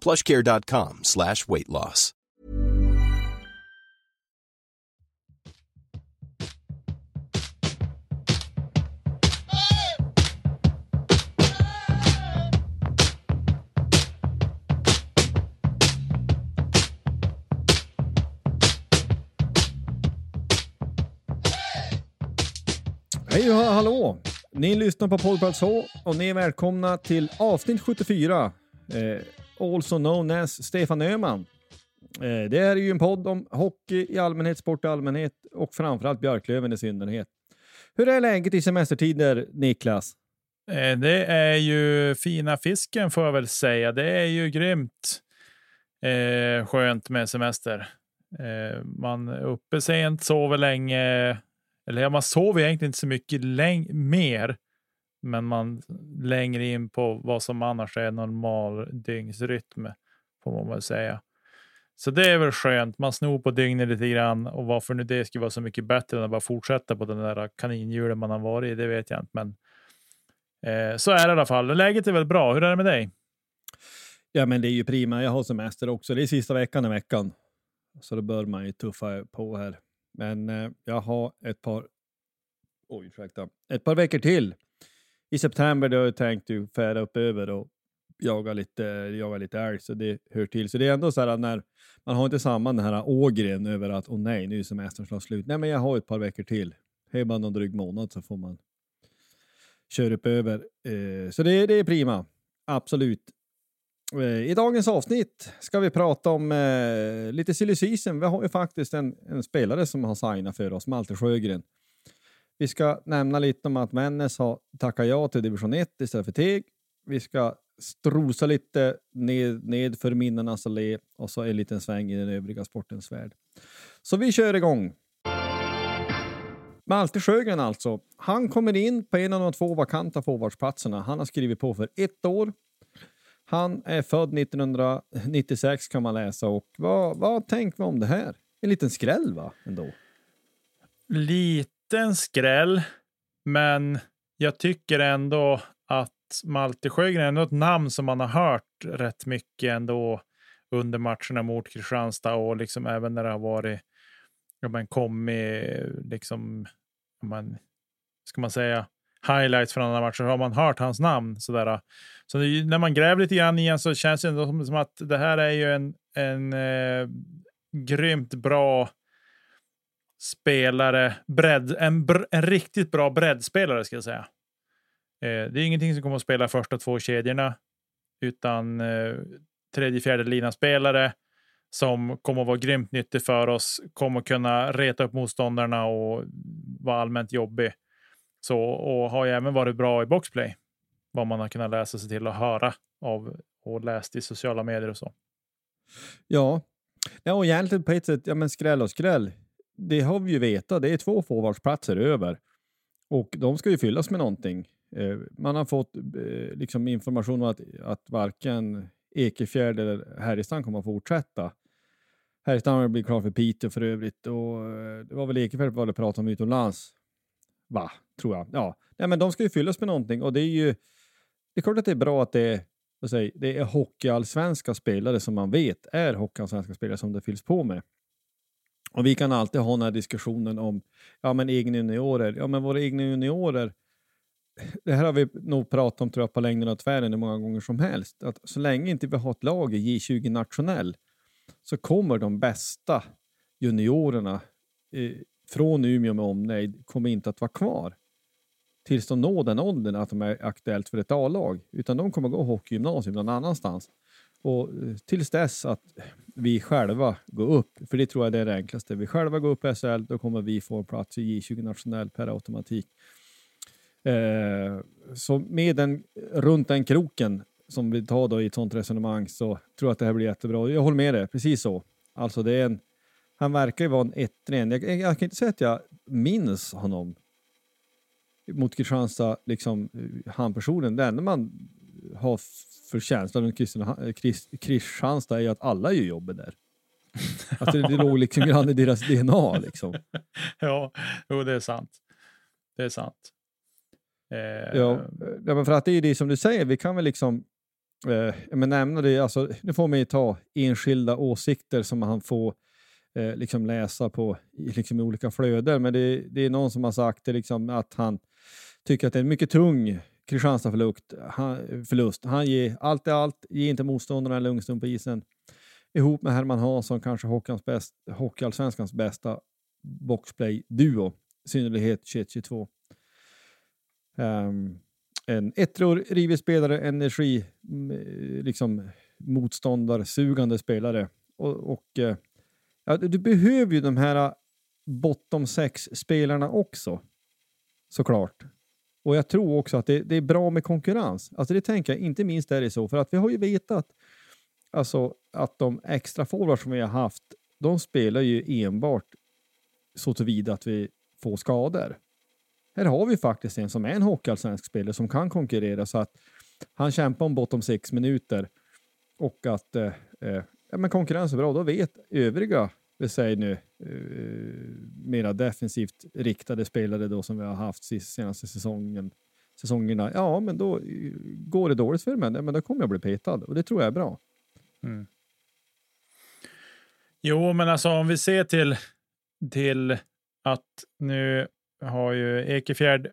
plushcare.com slash weight loss. Hej och hallå! Ni lyssnar på Poddplats H och ni är välkomna till avsnitt 74. Eh, also known as Stefan Öhman. Eh, det här är ju en podd om hockey i allmänhet, sport i allmänhet och framförallt Björklöven i synnerhet. Hur är läget i semestertider, Niklas? Eh, det är ju fina fisken får jag väl säga. Det är ju grymt eh, skönt med semester. Eh, man är uppe sent, sover länge. Eller man sover egentligen inte så mycket mer, men man längre in på vad som annars är normal dygnsrytm får man väl säga. Så det är väl skönt. Man snor på dygnet lite grann och varför nu det skulle vara så mycket bättre än att bara fortsätta på den där kaninhjulen man har varit i, det vet jag inte. Men eh, så är det i alla fall. Läget är väl bra. Hur är det med dig? Ja, men det är ju prima. Jag har semester också. Det är sista veckan i veckan, så då bör man ju tuffa på här. Men eh, jag har ett par, oj, ursäkta, ett par veckor till i september. Då har jag tänkt ju färda upp över och jaga lite, jaga lite älg, så det hör till. Så det är ändå så här när man har inte samma den här ågren över att åh nej, nu är semestern snart slut. Nej, men jag har ett par veckor till. Är man någon dryg månad så får man köra upp över. Eh, så det, det är prima. Absolut. Eh, I dagens avsnitt ska vi prata om eh, lite silly season. Vi har ju faktiskt en, en spelare som har signat för oss, Malte Sjögren. Vi ska nämna lite om att Vännäs har tackat ja till division 1 istället för Teg. Vi ska strosa lite ned, ned för minnenas allé och så en liten sväng i den övriga sportens värld. Så vi kör igång. Malte Sjögren alltså. Han kommer in på en av de två vakanta forwardsplatserna. Han har skrivit på för ett år. Han är född 1996 kan man läsa och vad, vad tänker man om det här? En liten skräll va, ändå? Liten skräll, men jag tycker ändå att Malte Sjögren är ändå ett namn som man har hört rätt mycket ändå under matcherna mot Kristianstad och liksom även när det har varit ja, men kommit liksom, man, ska man säga, highlights från andra matcher har man hört hans namn. Sådär. Så när man gräver lite grann igen så känns det ändå som, som att det här är ju en, en eh, grymt bra spelare, bredd, en, br en riktigt bra breddspelare ska jag säga. Eh, det är ingenting som kommer att spela första två kedjorna, utan eh, tredje, fjärde lina spelare som kommer att vara grymt nyttig för oss, kommer att kunna reta upp motståndarna och vara allmänt jobbig. Så, och har ju även varit bra i boxplay, vad man har kunnat läsa sig till och höra av och läst i sociala medier och så. Ja, ja och egentligen på ett sätt, ja men skräll och skräll. Det har vi ju vetat, det är två forwardsplatser över och de ska ju fyllas med någonting. Eh, man har fått eh, liksom information om att, att varken Ekefjärd eller Härjestam kommer att fortsätta. Härjestam blir klar för Piteå för övrigt och eh, det var väl Ekefjärd vi pratade om utomlands. Va, tror jag. Ja, Nej, men de ska ju fyllas med någonting och det är ju. Det är klart att det är bra att det är, vad säger, det är hockeyallsvenska spelare som man vet är hockeyallsvenska spelare som det fylls på med. Och vi kan alltid ha den här diskussionen om ja, men egna juniorer. Ja, men våra egna juniorer. Det här har vi nog pratat om tror jag, på längden och tvären hur många gånger som helst. Att så länge inte vi har ett lag i J20 nationell så kommer de bästa juniorerna eh, från Umeå med omnejd kommer inte att vara kvar tills de når den åldern att de är aktuellt för ett A-lag. Utan de kommer gå hockeygymnasium någon annanstans. Och eh, tills dess att vi själva går upp, för det tror jag är det enklaste. Vi själva går upp i SHL, då kommer vi få plats i J20 nationell per automatik. Eh, så med den, runt den kroken som vi tar då i ett sånt resonemang så tror jag att det här blir jättebra. Jag håller med dig, precis så. Alltså det är en, han verkar ju vara en ettren. Jag, jag, jag kan inte säga att jag minns honom mot Kristianstad, liksom eh, han personen. Det enda man har för känsla runt Kristianstad är att alla gör jobbet där. Att det, det låg liksom grann i deras DNA liksom. ja, jo, det är sant. Det är sant. Eh, ja, ja, men för att det är det som du säger, vi kan väl liksom eh, men nämna det, alltså, nu får man ju ta enskilda åsikter som man får eh, liksom läsa på liksom, i olika flöden, men det, det är någon som har sagt det, liksom, att han tycker att det är en mycket tung Kristianstad-förlust. Han, förlust. han ger allt i allt, ger inte motståndarna en lugn stund på isen. Ihop med Herman Hansson, kanske Hockeyallsvenskans bästa boxplay-duo, i synnerhet 21-22. Um, ehm, en rivig spelare, energi, liksom motståndarsugande spelare. Och, och eh, ja, du behöver ju de här bottom sex spelarna också, såklart. Och jag tror också att det, det, är bra med konkurrens. Alltså det tänker jag, inte minst är det så, för att vi har ju vetat alltså, att de extra forwards som vi har haft, de spelar ju enbart så tillvida att vi får skador. Här har vi faktiskt en som är en hockeyallsvensk spelare som kan konkurrera så att han kämpar om bortom sex minuter och att eh, eh, ja, men konkurrens är bra. Då vet övriga, vi säger nu, eh, mera defensivt riktade spelare då som vi har haft senaste säsongen, säsongerna. Ja, men då eh, går det dåligt för mig, men då kommer jag bli petad och det tror jag är bra. Mm. Jo, men alltså om vi ser till till att nu har ju Ekefjärd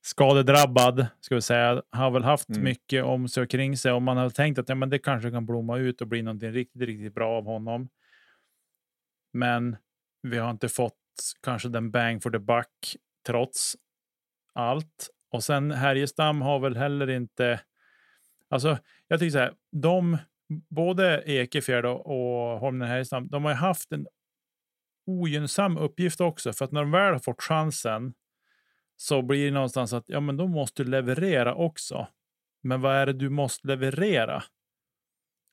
skadedrabbad, ska vi säga, har väl haft mm. mycket om sig och kring sig och man har tänkt att ja, men det kanske kan blomma ut och bli någonting riktigt, riktigt bra av honom. Men vi har inte fått kanske den bang for the buck trots allt. Och sen Härjestam har väl heller inte. Alltså, jag tycker så här, de både Ekefjärd och Holmgren Härjestam, de har ju haft en ogynnsam uppgift också, för att när de väl har fått chansen så blir det någonstans att ja, men då måste du leverera också. Men vad är det du måste leverera?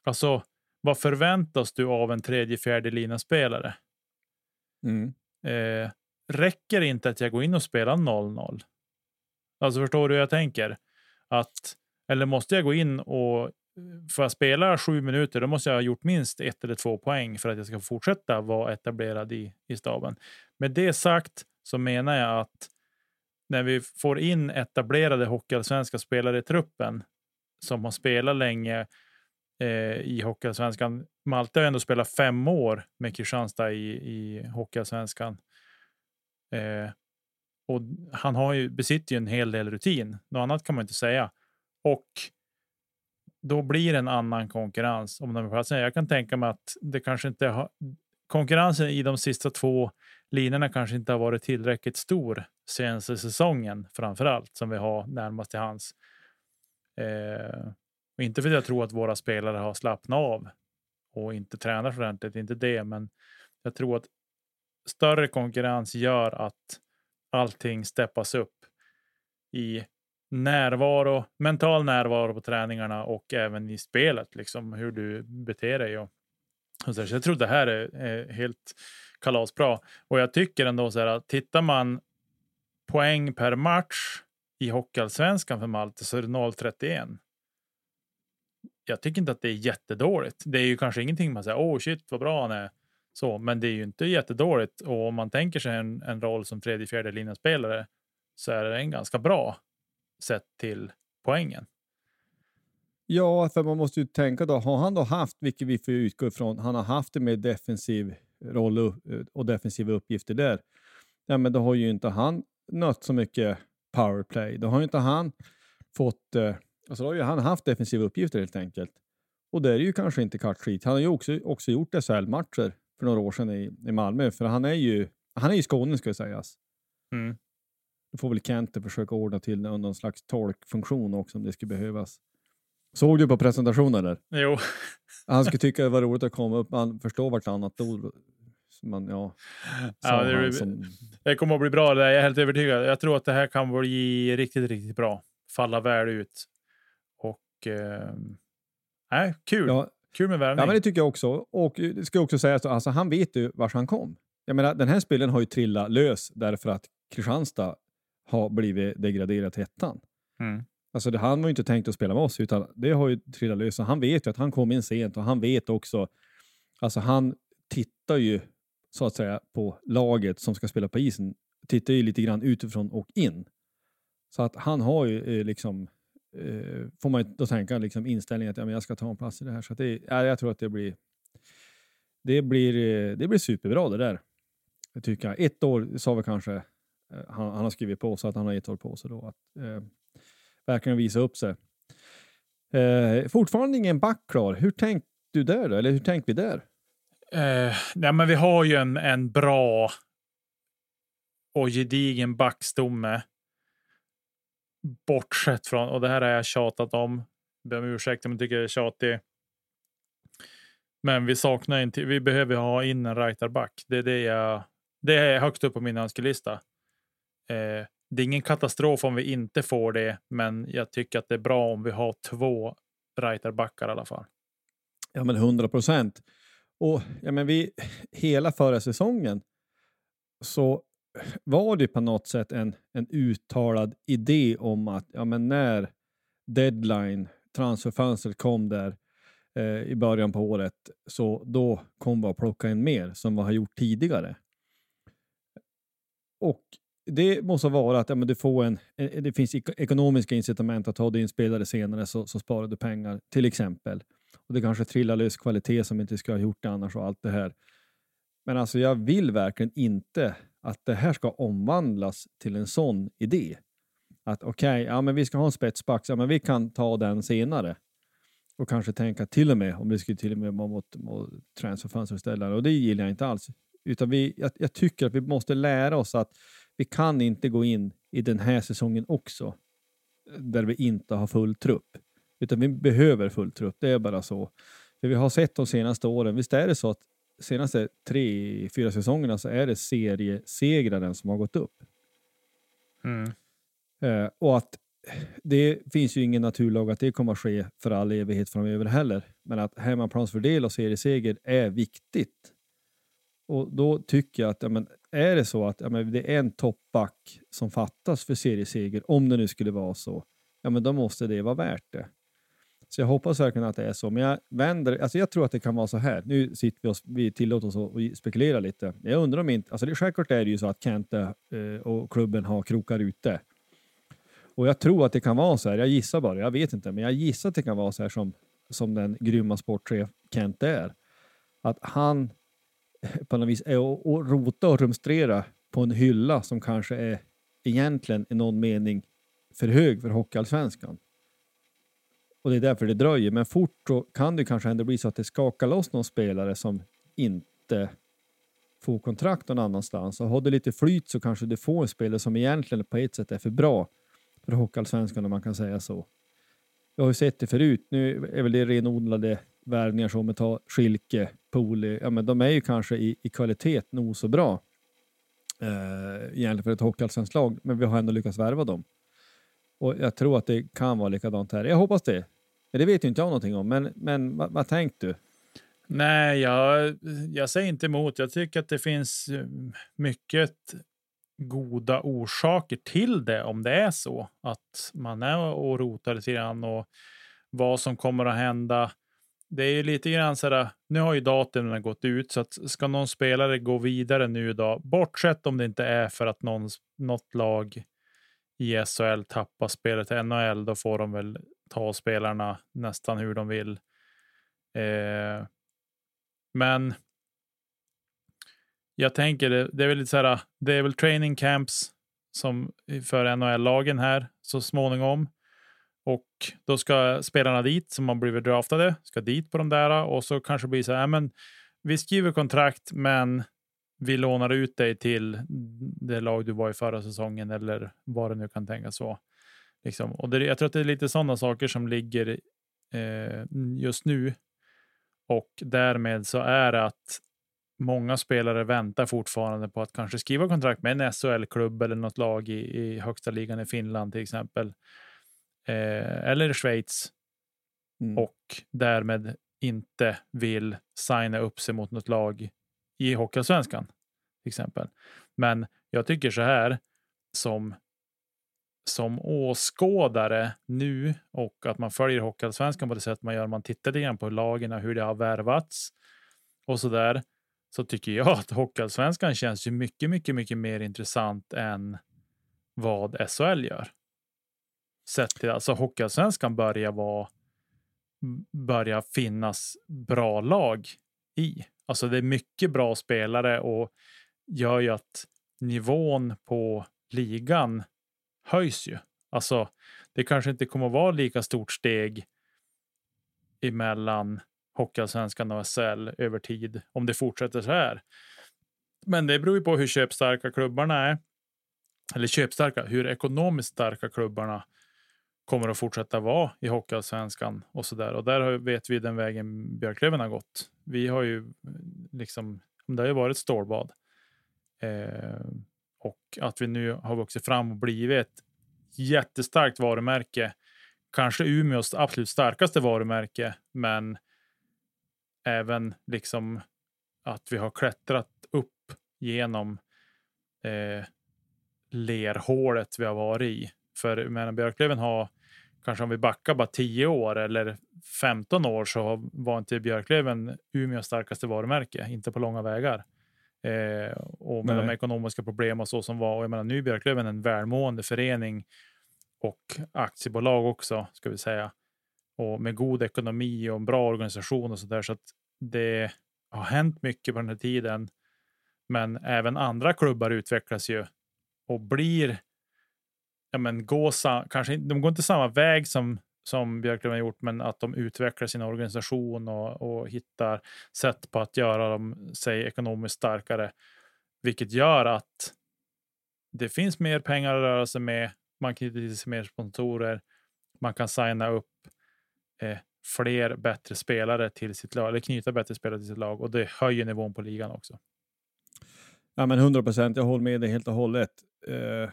Alltså, vad förväntas du av en tredje, fjärde lina spelare? Mm. Eh, räcker inte att jag går in och spelar 0-0? Alltså förstår du hur jag tänker? Att, eller måste jag gå in och för att spela sju minuter, då måste jag ha gjort minst ett eller två poäng för att jag ska fortsätta vara etablerad i, i staben. Med det sagt så menar jag att när vi får in etablerade hockeyallsvenska spelare i truppen som har spelat länge eh, i hockeyallsvenskan. Malte har ändå spelat fem år med Kristianstad i, i hockeyallsvenskan. Eh, och han har ju, besitter ju en hel del rutin. Något annat kan man inte säga. Och då blir det en annan konkurrens om de platserna. Jag kan tänka mig att det kanske inte har, konkurrensen i de sista två linorna kanske inte har varit tillräckligt stor senaste säsongen framför allt som vi har närmast till hands. Eh, och inte för att jag tror att våra spelare har slappnat av och inte tränar ordentligt, inte det, men jag tror att större konkurrens gör att allting steppas upp i närvaro, mental närvaro på träningarna och även i spelet, liksom hur du beter dig. Och, och så, jag tror det här är, är, helt kalasbra. Och jag tycker ändå så här att tittar man poäng per match i Hockeyallsvenskan för Malte så är det 0,31. Jag tycker inte att det är jättedåligt. Det är ju kanske ingenting man säger, åh oh shit vad bra han är. Så, men det är ju inte jättedåligt och om man tänker sig en, en roll som tredje, fjärde linjespelare så är det en ganska bra sett till poängen. Ja, för man måste ju tänka då, har han då haft, vilket vi får utgå ifrån, han har haft en mer defensiv roll eh, och defensiva uppgifter där. Ja, men då har ju inte han nött så mycket powerplay. Då har ju inte han fått, eh, alltså då har ju han haft defensiva uppgifter helt enkelt. Och det är ju kanske inte kattskit. Han har ju också, också gjort SHL-matcher för några år sedan i, i Malmö, för han är ju, han är ju skåning ska sägas. Mm. Då får väl Kente försöka ordna till någon slags tolkfunktion också om det skulle behövas. Såg du på presentationen där? Jo. Han skulle tycka det var roligt att komma upp, man förstår vartannat ord. Man, ja, ja det, han som, det kommer att bli bra, det är jag helt övertygad. Jag tror att det här kan bli riktigt, riktigt bra. Falla väl ut. Och eh, nej, kul. ja, Kul med värvning. ja, men det tycker jag också. Och det ska jag också säga, alltså, han vet ju var han kom. Jag menar, den här spelen har ju trillat lös därför att Kristianstad har blivit degraderat till ettan. Mm. Alltså det, han var ju inte tänkt att spela med oss, utan det har ju trillat lös. Och han vet ju att han kom in sent och han vet också, alltså han tittar ju så att säga på laget som ska spela på isen, tittar ju lite grann utifrån och in. Så att han har ju eh, liksom, eh, får man ju då tänka, liksom inställningen att ja, men jag ska ta en plats i det här. Så att det, ja, jag tror att det blir, det blir, eh, det blir superbra det där. Det tycker jag. Ett år sa vi kanske, eh, han, han har skrivit på så att han har ett år på sig då att eh, verkligen visa upp sig. Eh, fortfarande ingen back klar. Hur tänkte du där då? Eller hur tänkte vi där? Eh, nej, men vi har ju en, en bra och gedigen backstomme. Bortsett från, och det här har jag tjatat om. Ber om ursäkt om jag tycker jag är tjatig. Men vi saknar inte. Vi behöver ha in en rightarback. Det är det jag. Det är högt upp på min önskelista. Eh, det är ingen katastrof om vi inte får det, men jag tycker att det är bra om vi har två rightarbackar i alla fall. Ja, men 100 procent. Och ja, men vi, hela förra säsongen så var det på något sätt en, en uttalad idé om att ja, men när deadline, transferfönstret kom där eh, i början på året, så då kom vi att plocka in mer som vi har gjort tidigare. Och det måste vara att ja, men du får en, en, det finns ekonomiska incitament att ta din spelare senare så, så sparar du pengar, till exempel. Och det kanske trillar lös kvalitet som inte skulle ha gjort det annars och allt det här. Men alltså jag vill verkligen inte att det här ska omvandlas till en sån idé. Att okej, okay, ja men vi ska ha en spetsback, ja men vi kan ta den senare. Och kanske tänka till och med om det skulle till och med vara mot, mot transferfönster. Och det gillar jag inte alls. Utan vi, jag, jag tycker att vi måste lära oss att vi kan inte gå in i den här säsongen också där vi inte har full trupp. Utan vi behöver full trupp, det är bara så. För vi har sett de senaste åren, visst är det så att senaste tre, fyra säsongerna så är det seriesegraren som har gått upp. Mm. Eh, och att det finns ju ingen naturlag att det kommer att ske för all evighet framöver heller. Men att hemmaplansfördel och serieseger är viktigt. Och då tycker jag att ja, men, är det så att ja, men, det är en toppback som fattas för serieseger, om det nu skulle vara så, ja men då måste det vara värt det. Så jag hoppas verkligen att det är så. Men jag vänder, alltså jag tror att det kan vara så här. Nu sitter vi oss, vi tillåter oss att spekulera lite. Jag undrar om inte, alltså det, självklart är det ju så att Kente eh, och klubben har krokar ute. Och jag tror att det kan vara så här, jag gissar bara, jag vet inte, men jag gissar att det kan vara så här som, som den grymma sportchef Kent är. Att han eh, på något vis är och rota och rumstrera på en hylla som kanske är egentligen i någon mening för hög för Hockeyallsvenskan. Och det är därför det dröjer. Men fort så kan det kanske ändå bli så att det skakar loss någon spelare som inte får kontrakt någon annanstans. Och har du lite flyt så kanske du får en spelare som egentligen på ett sätt är för bra för Hockeyallsvenskan om man kan säga så. Vi har ju sett det förut. Nu är väl det renodlade värvningar som att ta Schilke, Poli. Ja, men de är ju kanske i, i kvalitet nog så bra eh, egentligen för ett hockeyallsvenskt lag, men vi har ändå lyckats värva dem. Och jag tror att det kan vara likadant här. Jag hoppas det. Det vet ju inte jag någonting om, men, men vad, vad tänkte du? Nej, jag, jag säger inte emot. Jag tycker att det finns eh, mycket goda orsaker till det om det är så att man är och rotar lite grann och vad som kommer att hända. det är ju lite grann så här, nu har ju datumen gått ut, så att ska någon spelare gå vidare nu då, bortsett om det inte är för att någon, något lag i SHL tappar spelet till NHL, då får de väl ta spelarna nästan hur de vill. Eh, men jag tänker, det, det är väl lite så här, det är väl training camps som för NHL-lagen här så småningom. Och då ska spelarna dit som har blivit draftade, ska dit på de där och så kanske blir så här, men vi skriver kontrakt, men vi lånar ut dig till det lag du var i förra säsongen eller vad det nu kan tänkas vara. Liksom. Och det, jag tror att det är lite sådana saker som ligger eh, just nu. Och därmed så är det att många spelare väntar fortfarande på att kanske skriva kontrakt med en SHL-klubb eller något lag i, i högsta ligan i Finland till exempel. Eh, eller Schweiz. Mm. Och därmed inte vill signa upp sig mot något lag i Hockeyallsvenskan till exempel. Men jag tycker så här som som åskådare nu och att man följer Hockeyallsvenskan på det sätt man gör. Man tittar lite grann på lagen och hur det har värvats och så där. Så tycker jag att Hockeyallsvenskan känns ju mycket, mycket, mycket mer intressant än vad SHL gör. Sett till alltså Hockeyallsvenskan börjar vara börja finnas bra lag i. Alltså det är mycket bra spelare och gör ju att nivån på ligan höjs ju. Alltså, det kanske inte kommer att vara lika stort steg emellan Hockeyallsvenskan och SL över tid om det fortsätter så här. Men det beror ju på hur köpstarka klubbarna är. Eller köpstarka, hur ekonomiskt starka klubbarna kommer att fortsätta vara i Hockeyallsvenskan och så där. Och där vet vi den vägen Björklöven har gått. Vi har ju liksom, det har ju varit stålbad. Eh, och att vi nu har vuxit fram och blivit ett jättestarkt varumärke. Kanske Umeås absolut starkaste varumärke, men även liksom att vi har klättrat upp genom eh, lerhålet vi har varit i. För menar, Björklöven har, kanske om vi backar bara 10 år eller 15 år så var inte Björklöven Umeås starkaste varumärke, inte på långa vägar. Eh, och med Nej. de ekonomiska problem och så som var. Och jag menar, nu är Björklöven en välmående förening och aktiebolag också, ska vi säga. Och med god ekonomi och en bra organisation och så där. Så att det har hänt mycket på den här tiden. Men även andra klubbar utvecklas ju och blir, ja men gå, kanske de går inte samma väg som som Björklöven har gjort, men att de utvecklar sin organisation och, och hittar sätt på att göra dem sig ekonomiskt starkare, vilket gör att det finns mer pengar att röra sig med. Man knyter till sig mer sponsorer. Man kan signa upp eh, fler bättre spelare till sitt lag, eller knyta bättre spelare till sitt lag och det höjer nivån på ligan också. Ja, men 100 procent. Jag håller med dig helt och hållet. Eh,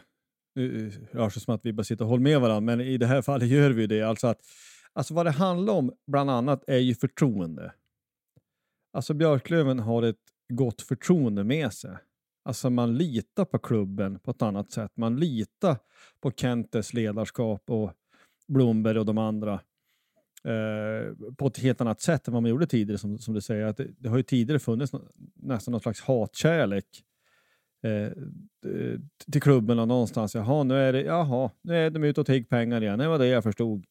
nu eh, rör sig som att vi bara sitter och håller med varandra, men i det här fallet gör vi det. Alltså, att, alltså vad det handlar om bland annat är ju förtroende. Alltså Björklöven har ett gott förtroende med sig. Alltså man litar på klubben på ett annat sätt. Man litar på Kentes ledarskap och Blomberg och de andra eh, på ett helt annat sätt än vad man gjorde tidigare. Som, som du säger, att det, det har ju tidigare funnits nästan någon slags hatkärlek eh, till klubben någonstans. Jaha, nu är, det, jaha, nu är de ute och tigger pengar igen. Det var det jag förstod.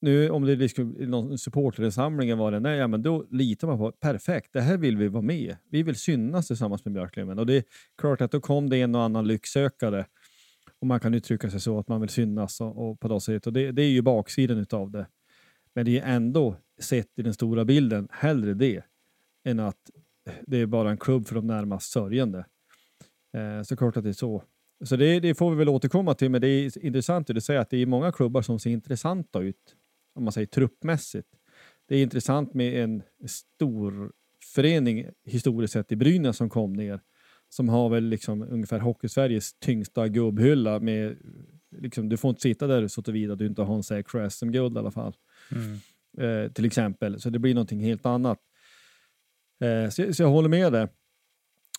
Nu om det är någon supporterinsamling var det, nej, ja, men då litar man på perfekt, det här vill vi vara med. Vi vill synas tillsammans med Björklöven. Och det är klart att då kom det en och annan lycksökare. Och man kan uttrycka sig så att man vill synas och, och på det sättet. Och det, det är ju baksidan av det. Men det är ändå, sett i den stora bilden, hellre det än att det är bara en klubb för de närmast sörjande. Eh, så klart att det är så. Så det, det, får vi väl återkomma till, men det är intressant att säga att det är många klubbar som ser intressanta ut, om man säger truppmässigt. Det är intressant med en stor förening historiskt sett i Brynäs som kom ner, som har väl liksom ungefär Hockeysveriges tyngsta gubbhylla med liksom, du får inte sitta där så tillvida att du inte har en säker SM-guld i alla fall. Mm. Eh, till exempel, så det blir någonting helt annat. Eh, så, så, jag håller med dig.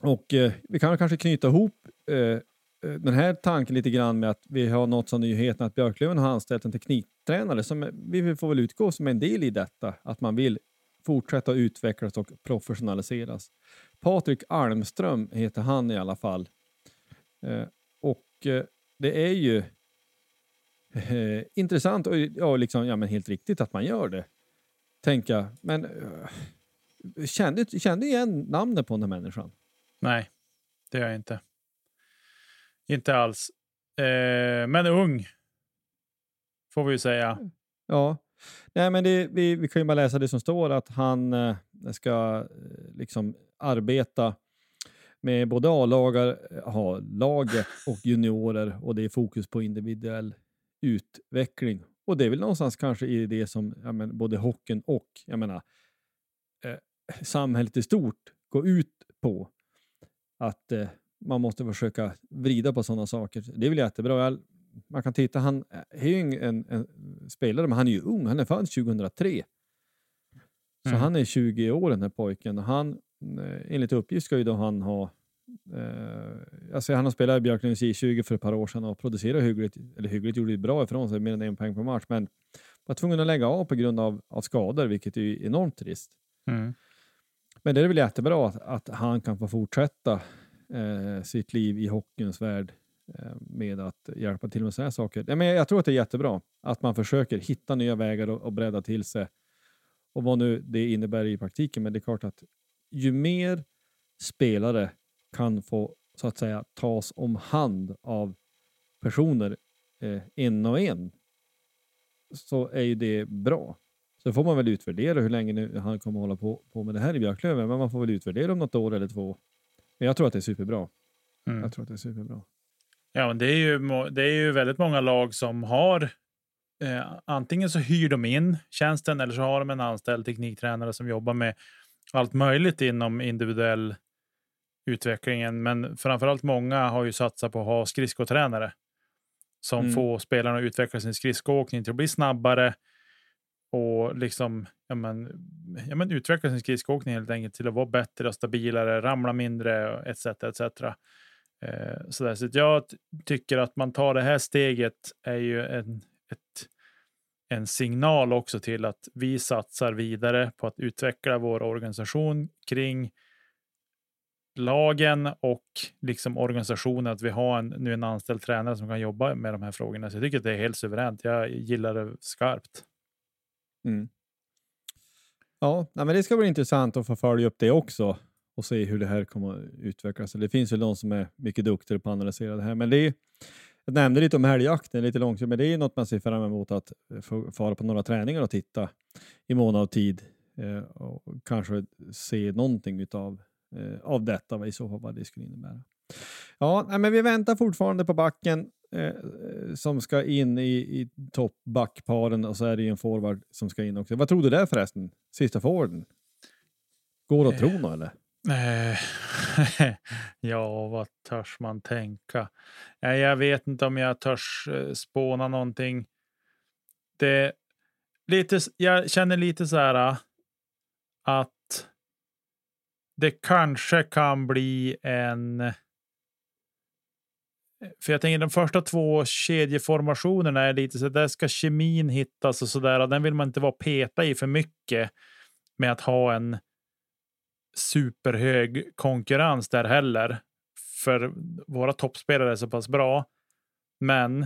Och eh, vi kan kanske knyta ihop eh, eh, den här tanken lite grann med att vi har nått som nyheten att Björklöven har anställt en tekniktränare som vi får väl utgå som en del i detta, att man vill fortsätta utvecklas och professionaliseras. Patrik Almström heter han i alla fall. Eh, och eh, det är ju eh, intressant och ja, liksom, ja, men helt riktigt att man gör det. Tänker jag. Men eh, kände, kände igen namnet på den här människan? Nej, det gör jag inte. Inte alls. Eh, men ung. Får vi ju säga. Ja, Nej, men det, vi, vi kan ju bara läsa det som står att han eh, ska eh, liksom arbeta med både eh, A-laget och juniorer och det är fokus på individuell utveckling. Och det är väl någonstans kanske i det som ja, men, både hockeyn och jag menar, eh, samhället i stort går ut på. Att eh, man måste försöka vrida på sådana saker. Det är väl jättebra. Man kan titta, han är ju en, en, spelare, men han är ju ung. Han är född 2003. Så mm. han är 20 år den här pojken. Han, eh, enligt uppgift ska ju då han ha Eh, alltså han har spelat i Björklunds J20 för ett par år sedan och producerat hyggligt, eller hyggligt gjorde bra ifrån sig, mer än en poäng per match, men var tvungen att lägga av på grund av, av skador, vilket är enormt trist. Mm. Men det är väl jättebra att, att han kan få fortsätta eh, sitt liv i hockeyns värld Eh, med att hjälpa till med sådana här saker. Ja, men jag tror att det är jättebra att man försöker hitta nya vägar och, och bredda till sig och vad nu det innebär i praktiken. Men det är klart att ju mer spelare kan få så att säga tas om hand av personer eh, en och en så är ju det bra. Så får man väl utvärdera hur länge nu han kommer hålla på, på med det här i Björklöven, men man får väl utvärdera om något år eller två. Men jag tror att det är superbra. Mm. Jag tror att det är superbra. Ja, det är, ju, det är ju väldigt många lag som har eh, antingen så hyr de in tjänsten eller så har de en anställd tekniktränare som jobbar med allt möjligt inom individuell utvecklingen. Men framförallt många har ju satsat på att ha skridskotränare som mm. får spelarna att utveckla sin skridskoåkning till att bli snabbare och liksom ja, men, ja, men utveckla sin skridskoåkning helt enkelt till att vara bättre och stabilare, ramla mindre etc. etc. Eh, så, där. så jag tycker att man tar det här steget är ju en, ett, en signal också till att vi satsar vidare på att utveckla vår organisation kring lagen och liksom organisationen, att vi har en, nu en anställd tränare som kan jobba med de här frågorna. Så jag tycker att det är helt suveränt. Jag gillar det skarpt. Mm. Ja, men det ska bli intressant att få följa upp det också och se hur det här kommer att utvecklas. Det finns ju de som är mycket duktigare på att analysera det här, men det är, jag nämnde lite om helgjakten lite långt, men det är något man ser fram emot att få fara på några träningar och titta i mån av tid eh, och kanske se någonting utav, eh, av detta, i så fall vad det skulle innebära. Ja, men vi väntar fortfarande på backen eh, som ska in i, i toppbackparen och så är det en forward som ska in också. Vad tror du där förresten? Sista forwarden? Går det att tro något eller? Eh, ja, vad törs man tänka? Jag vet inte om jag törs eh, spåna någonting. Det, lite, jag känner lite så här att det kanske kan bli en... För jag tänker de första två kedjeformationerna är lite så där ska kemin hittas och så där. Och den vill man inte vara peta i för mycket med att ha en superhög konkurrens där heller. För våra toppspelare är så pass bra. Men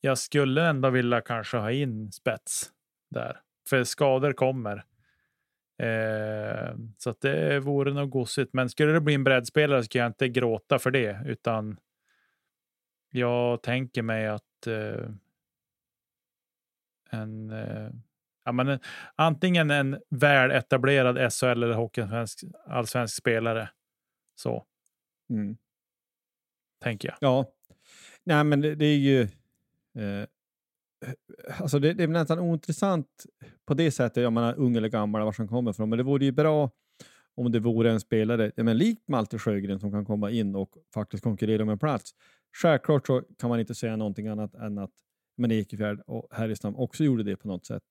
jag skulle ändå vilja kanske ha in spets där. För skador kommer. Eh, så att det vore nog gosigt. Men skulle det bli en breddspelare så kan jag inte gråta för det. Utan jag tänker mig att eh, en eh, ja, men, antingen en väl etablerad SHL eller hockeyallsvensk allsvensk spelare. Så. Mm. Tänker jag. Ja, nej men det, det är ju... Eh, alltså det, det, är nästan ointressant på det sättet, om man är ung eller gammal, var som kommer ifrån. Men det vore ju bra om det vore en spelare, men likt Malte Sjögren, som kan komma in och faktiskt konkurrera om en plats. Självklart så kan man inte säga någonting annat än att men Ekefjärd och Härjestam också gjorde det på något sätt.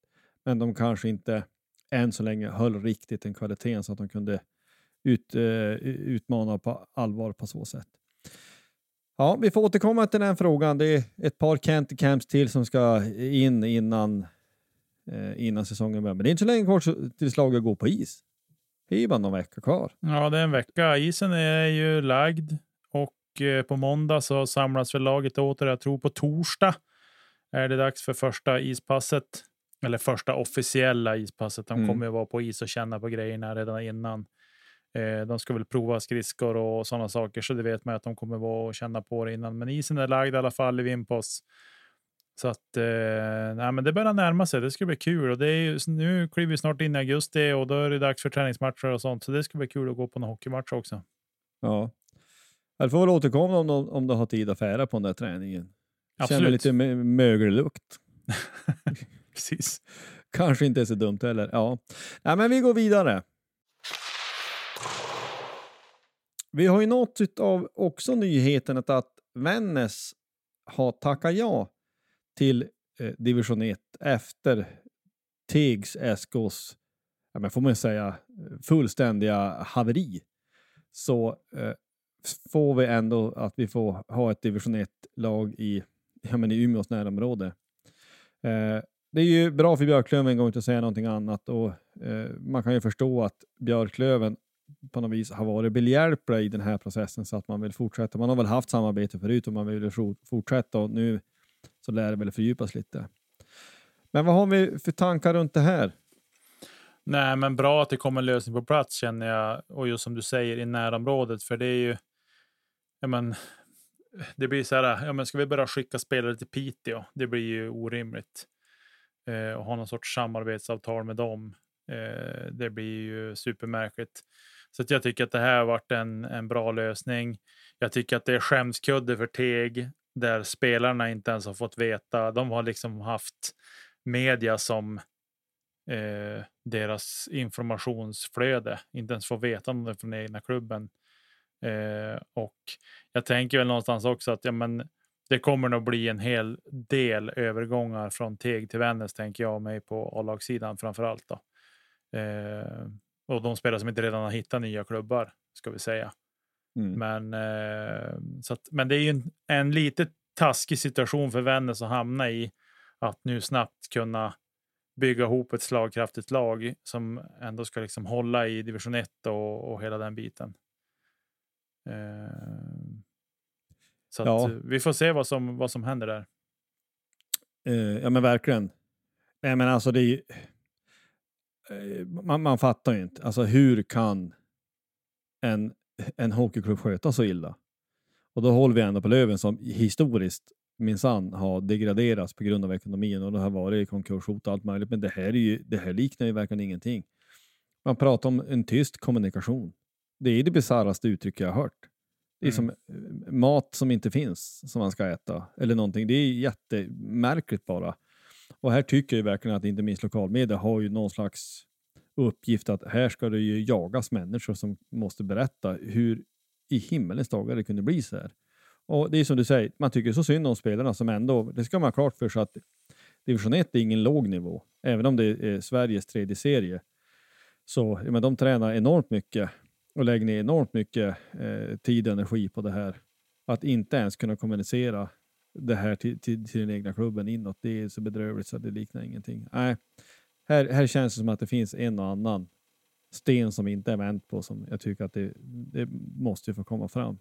Men de kanske inte än så länge höll riktigt den kvaliteten så att de kunde ut, uh, utmana på allvar på så sätt. Ja, vi får återkomma till den frågan. Det är ett par Kent Camps till som ska in innan eh, innan säsongen börjar. Men det är inte så länge kvar tills laget går på is. Det är ju bara någon vecka kvar. Ja, det är en vecka. Isen är ju lagd på måndag så samlas väl laget åter. Jag tror på torsdag är det dags för första ispasset. Eller första officiella ispasset. De Mm. kommer ju vara på is och känna på grejerna redan innan. Eh, de ska väl prova skridskor och sådana saker, så det vet man att de kommer vara och känna på det innan. Men isen är lagd i alla fall i Vimpos. Så att eh, nej, men det börjar närma sig. Det ska bli kul. Och det är ju, nu kliver vi snart in i augusti och då är det dags för träningsmatcher och sånt. Så det ska bli kul att gå på någon hockeymatch också. Ja. Jag får väl återkomma om, de- om du har tid att fära på den där träningen. Känner Absolut. lite mö- mögellukt. Precis. Kanske inte är så dumt heller. Ja. Nej, men vi går vidare. Vi har ju nått av också nyheten att, att Vännäs har tackat ja till eh, division 1 efter Tegs SKs, ja, men får man säga, fullständiga haveri. Så eh, får vi ändå att vi får ha ett division 1-lag i, ja, men i Umeås närområde. Eh, det är ju bra för Björklöven, går inte att säga någonting annat. Och, eh, man kan ju förstå att Björklöven på något vis har varit behjälpliga i den här processen så att man vill fortsätta. Man har väl haft samarbete förut och man vill fortsätta och nu så lär det väl fördjupas lite. Men vad har vi för tankar runt det här? Nej, men bra att det kommer en lösning på plats känner jag. Och just som du säger i närområdet, för det är ju. Ja, men, det blir så här. Ja, men ska vi börja skicka spelare till Piteå? Det blir ju orimligt. Eh, och ha någon sorts samarbetsavtal med dem. Eh, det blir ju supermärkligt. Så att jag tycker att det här har varit en, en bra lösning. Jag tycker att det är skämskudde för Teg där spelarna inte ens har fått veta. De har liksom haft media som eh, deras informationsflöde. Inte ens få veta något från egna klubben. Eh, och jag tänker väl någonstans också att ja, men, det kommer nog bli en hel del övergångar från Teg till Vännäs, tänker jag mig på A-lagssidan framför allt. Då. Eh, och de spelare som inte redan har hittat nya klubbar, ska vi säga. Mm. Men, eh, så att, men det är ju en, en lite taskig situation för Vännäs att hamna i. Att nu snabbt kunna bygga ihop ett slagkraftigt lag som ändå ska liksom hålla i division 1 och, och hela den biten. Eh, så att, Ja. vi får se vad som, vad som händer där. Eh, ja men verkligen. Nej men alltså det är ju... Eh, man, man fattar ju inte. Alltså hur kan en, en hockeyklubb sköta så illa? Och då håller vi ändå på Löven som historiskt minsann har degraderats på grund av ekonomin och det har varit konkurshot och allt möjligt. Men det här, är ju, det här liknar ju verkligen ingenting. Man pratar om en tyst kommunikation. Det är det bisarraste uttryck jag har hört. Det är som eh, mat som inte finns som man ska äta eller någonting. Det är jättemärkligt bara. Och här tycker jag verkligen att inte minst lokalmedia har ju någon slags uppgift att här ska det ju jagas människor som måste berätta hur i himmelens dagar det kunde bli så här. Och det är som du säger, man tycker så synd om spelarna som ändå, det ska man ha klart för sig att division 1 är ingen låg nivå. Även om det är Sveriges tredje serie. Så men de tränar enormt mycket och lägger ner enormt mycket eh, tid och energi på det här. Att inte ens kunna kommunicera det här till, till, till den egna klubben inåt, det är så bedrövligt så det liknar ingenting. Nej, här, här känns det som att det finns en och annan sten som inte är vänt på som jag tycker att det, det måste få komma fram.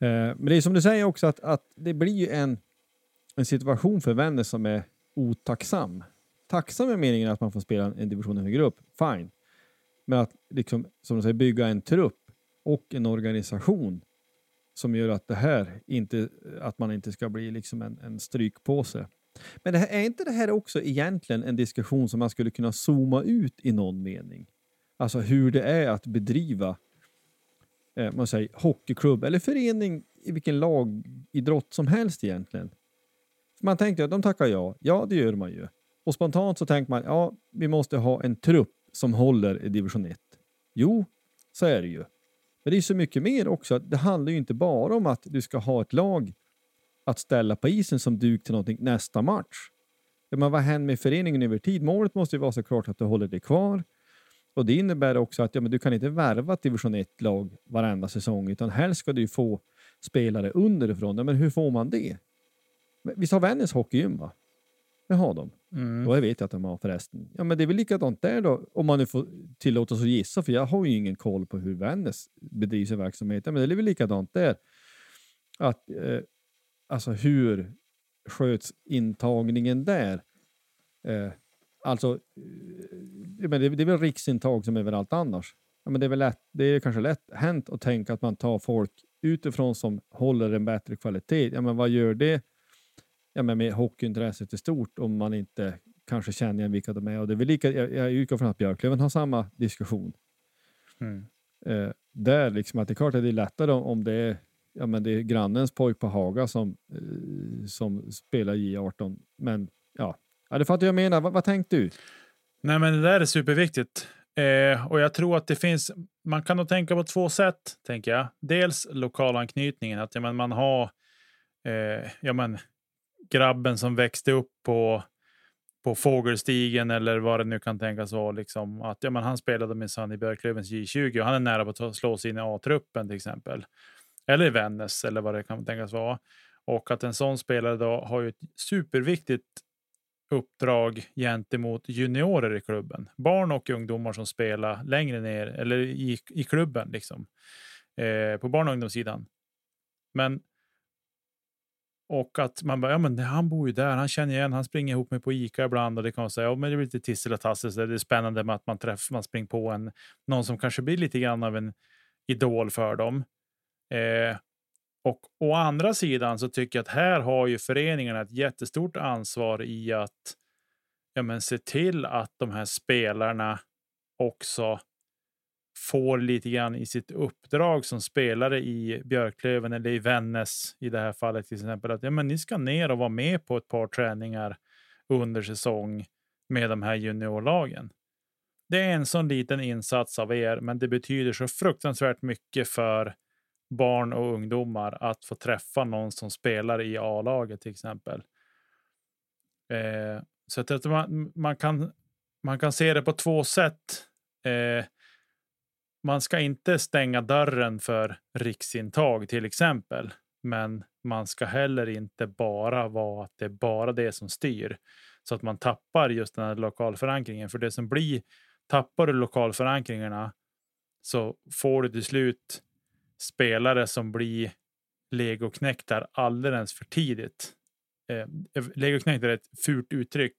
Eh, men det är som du säger också att, att det blir ju en, en situation för Vännäs som är otacksam. Tacksam är meningen att man får spela en division högre upp, fine. Men att liksom, som du säger, bygga en trupp och en organisation som gör att det här inte, att man inte ska bli liksom en, en strykpåse. Men det här, är inte det här också egentligen en diskussion som man skulle kunna zooma ut i någon mening? Alltså hur det är att bedriva eh, man säger, hockeyklubb eller förening i vilken lagidrott som helst egentligen. Man tänkte att de tackar ja. Ja, det gör man ju. Och spontant så tänker man, ja, vi måste ha en trupp som håller i division 1. Jo, så är det ju. Men det är så mycket mer också. Det handlar ju inte bara om att du ska ha ett lag att ställa på isen som duk till någonting nästa match. Men vad händer med föreningen över tid? Målet måste ju vara såklart att du håller dig kvar. Och det innebär också att ja, men du kan inte värva ett division 1-lag varenda säsong, utan helst ska du ju få spelare underifrån. Ja, men hur får man det? Men Visst har Vännäs hockeygym va? Det har de. Mm. Och jag vet att de har förresten. Ja, men det är väl likadant där då, om man nu får tillåtas att gissa, för jag har ju ingen koll på hur Vännäs bedriver sin verksamhet. Men det är väl likadant där. Att, eh, alltså hur sköts intagningen där? Eh, alltså, eh, men det, det är väl riksintag som överallt annars. Ja, men det, är väl lätt, det är kanske lätt hänt att tänka att man tar folk utifrån som håller en bättre kvalitet. Ja, men vad gör det ja, men med hockeyintresset i stort om man inte kanske känner igen vilka de är? Och det är väl lika, jag, jag utgår från att Björklöven har samma diskussion. Mm. Eh, där liksom att det är klart att det är lättare om, det är ja, men det är grannens pojk på Haga som, eh, som spelar J18. Men ja, ja det fattar jag menar. vad, vad tänkte du? Nej, men det där är superviktigt. Eh, och jag tror att det finns, man kan nog tänka på två sätt, tänker jag. Dels lokalanknytningen, att ja, men man har eh, ja, men, grabben som växte upp på, på Fågelstigen eller vad det nu kan tänkas vara. Liksom, att, ja, men han spelade minsann i Björklövens J20 och han är nära på att slå sig in i A-truppen till exempel. Eller i Vännäs eller vad det kan tänkas vara. Och att en sån spelare då har ju ett superviktigt uppdrag gentemot juniorer i klubben. Barn och ungdomar som spelar längre ner eller i, i klubben liksom. Eh, på barn och ungdomssidan. Men och att man bara, ja men han bor ju där, han känner igen, han springer ihop med på Ica ibland och det kan man säga, ja men det blir lite tissel och tassel, det är spännande med att man träffar, man springer på en, någon som kanske blir lite grann av en idol för dem. Eh, och å andra sidan så tycker jag att här har ju föreningarna ett jättestort ansvar i att ja, men se till att de här spelarna också får lite grann i sitt uppdrag som spelare i Björklöven eller i Vännäs i det här fallet till exempel att ja, men ni ska ner och vara med på ett par träningar under säsong med de här juniorlagen. Det är en sån liten insats av er, men det betyder så fruktansvärt mycket för barn och ungdomar att få träffa någon som spelar i A-laget till exempel. Eh, så att man, man, kan, man kan se det på två sätt. Eh, man ska inte stänga dörren för riksintag till exempel, men man ska heller inte bara vara att det är bara det som styr så att man tappar just den här lokalförankringen. För det som blir tappar du lokalförankringarna så får du till slut spelare som blir legoknäktar alldeles för tidigt. Eh, legoknäkt är ett fult uttryck.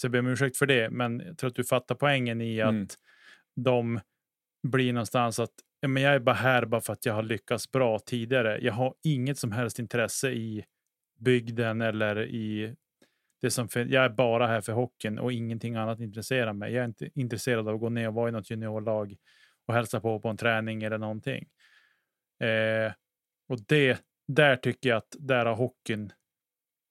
Så jag ber om ursäkt för det, men jag tror att du fattar poängen i att Mm. de blir någonstans att men jag är bara här bara för att jag har lyckats bra tidigare. Jag har inget som helst intresse i bygden eller i det som fin- jag är bara här för hockeyn och ingenting annat intresserar mig. Jag är inte intresserad av att gå ner och vara i något juniorlag och hälsa på på en träning eller någonting. Eh, och det, där tycker jag att där har hockeyn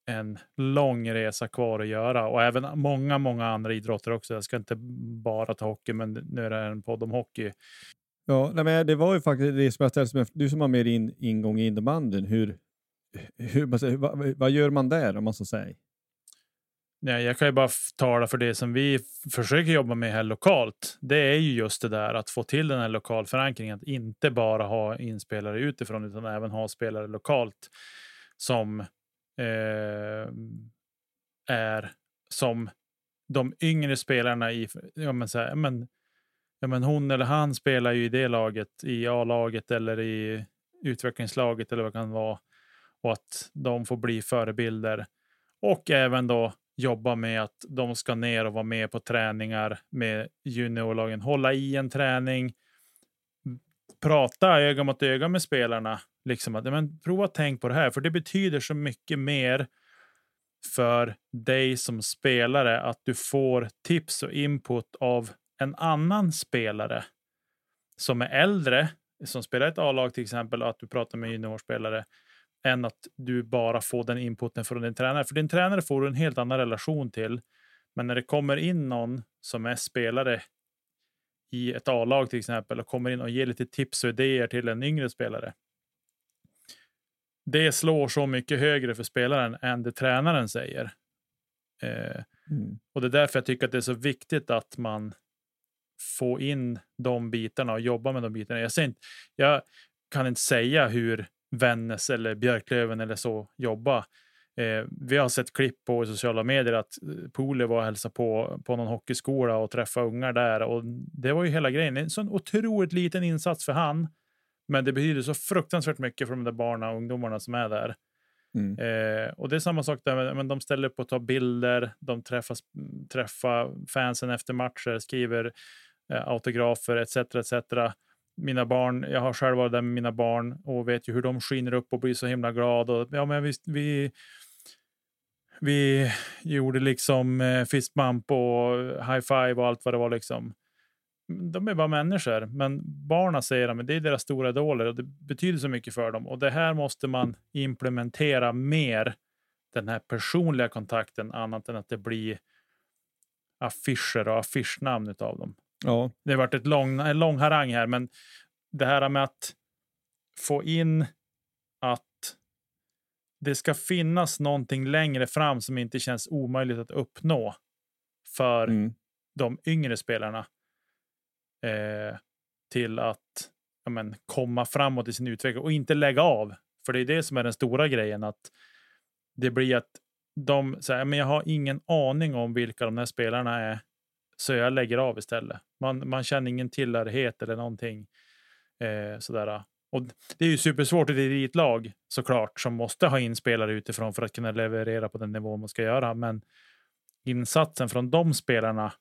en lång resa kvar att göra och även många, många andra idrotter också. Jag ska inte bara ta hockey, men nu är det en podd om hockey. Ja, nej, men det var ju faktiskt det som jag ställde som du som har mer in, ingång i innebandyn. Hur, hur, vad, vad gör man där om man så säger? Nej, jag kan ju bara tala för det som vi försöker jobba med här lokalt. Det är ju just det där att få till den här lokalförankringen. Att inte bara ha inspelare utifrån utan även ha spelare lokalt som eh, är som de yngre spelarna i, ja men, så här, men, ja men hon eller han spelar ju i det laget, i A-laget eller i utvecklingslaget eller vad det kan vara och att de får bli förebilder. Och även då jobba med att de ska ner och vara med på träningar med juniorlagen, hålla i en träning, prata öga mot öga med spelarna. Liksom att, men, prova att tänk på det här, för det betyder så mycket mer för dig som spelare att du får tips och input av en annan spelare som är äldre, som spelar ett A-lag till exempel, och att du pratar med juniorspelare, än att du bara får den inputen från din tränare. För din tränare får du en helt annan relation till. Men när det kommer in någon som är spelare i ett A-lag till exempel och kommer in och ger lite tips och idéer till en yngre spelare. Det slår så mycket högre för spelaren än det tränaren säger. Eh, mm. Och det är därför jag tycker att det är så viktigt att man får in de bitarna och jobba med de bitarna. Jag, inte, jag kan inte säga hur Vännäs eller Björklöven eller så jobba. Eh, vi har sett klipp på sociala medier att eh, Pole var och hälsade på på någon hockeyskola och träffa ungar där. Och det var ju hela grejen. En sån otroligt liten insats för han. Men det betyder så fruktansvärt mycket för de där barnen och ungdomarna som är där. Mm. Eh, och det är samma sak där, men de ställer upp och tar bilder, de träffas, träffar fansen efter matcher, skriver eh, autografer etc. etc. Mina barn, jag har själv varit där med mina barn och vet ju hur de skiner upp och blir så himla glada. ja, men vi, vi vi gjorde liksom eh, fist bump och high five och allt vad det var. liksom. De är bara människor, men barnen säger att det är deras stora idoler och det betyder så mycket för dem. Och det här måste man implementera mer, den här personliga kontakten, annat än att det blir affischer och affischnamn av dem. Ja. Det har varit ett lång, en lång harang här, men det här med att få in att det ska finnas någonting längre fram som inte känns omöjligt att uppnå för mm. de yngre spelarna. Eh, till att ja, men, komma framåt i sin utveckling och inte lägga av. För det är det som är den stora grejen. att Det blir att de säger men jag har ingen aning om vilka de här spelarna är. Så jag lägger av istället. Man, man känner ingen tillhörighet eller någonting. Eh, sådär. Och det är ju supersvårt i ett elitlag såklart som måste ha in spelare utifrån för att kunna leverera på den nivå man ska göra. Men insatsen från de spelarna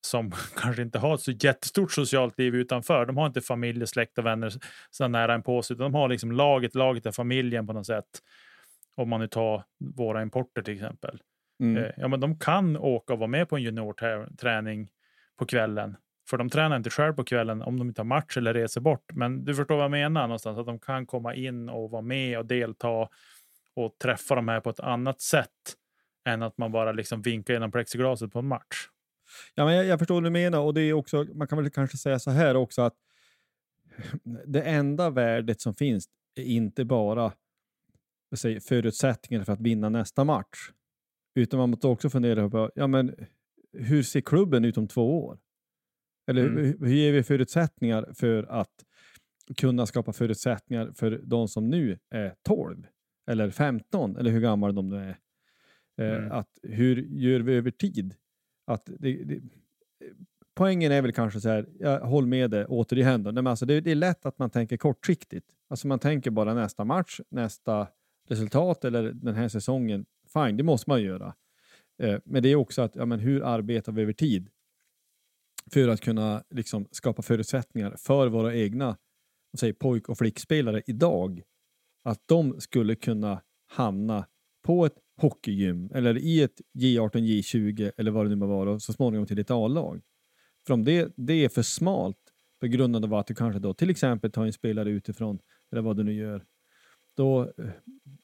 som kanske inte har ett så jättestort socialt liv utanför. De har inte familj, släkt och vänner så nära en på sig. De har liksom laget, laget är familjen på något sätt. Om man nu tar våra importer till exempel. Mm. Eh, ja, men de kan åka och vara med på en juniorträning på kvällen för de tränar inte själv på kvällen om de inte har match eller reser bort. Men du förstår vad jag menar någonstans, att de kan komma in och vara med och delta och träffa de här på ett annat sätt än att man bara liksom vinkar genom plexiglaset på en match. Ja, men jag, jag förstår vad du menar och det är också, man kan väl kanske säga så här också att det enda värdet som finns är inte bara säger, förutsättningar för att vinna nästa match, utan man måste också fundera på ja, men hur ser klubben ut om två år? Eller mm. hur, hur ger vi förutsättningar för att kunna skapa förutsättningar för de som nu är 12 eller 15 eller hur gamla de nu är. Eh, mm. Att hur gör vi över tid? Att det, det, poängen är väl kanske så här, jag håller med dig återigen. Då. Nej, men alltså det, det, är lätt att man tänker kortsiktigt. Alltså man tänker bara nästa match, nästa resultat eller den här säsongen. Fine, det måste man göra. Eh, men det är också att, ja, men hur arbetar vi över tid? för att kunna liksom, skapa förutsättningar för våra egna säger, pojk och flickspelare idag. Att de skulle kunna hamna på ett hockeygym eller i ett J18, J20 eller vad det nu må vara och så småningom till ett A-lag. För om det, det är för smalt på grund av att du kanske då till exempel tar en spelare utifrån eller vad du nu gör. Då,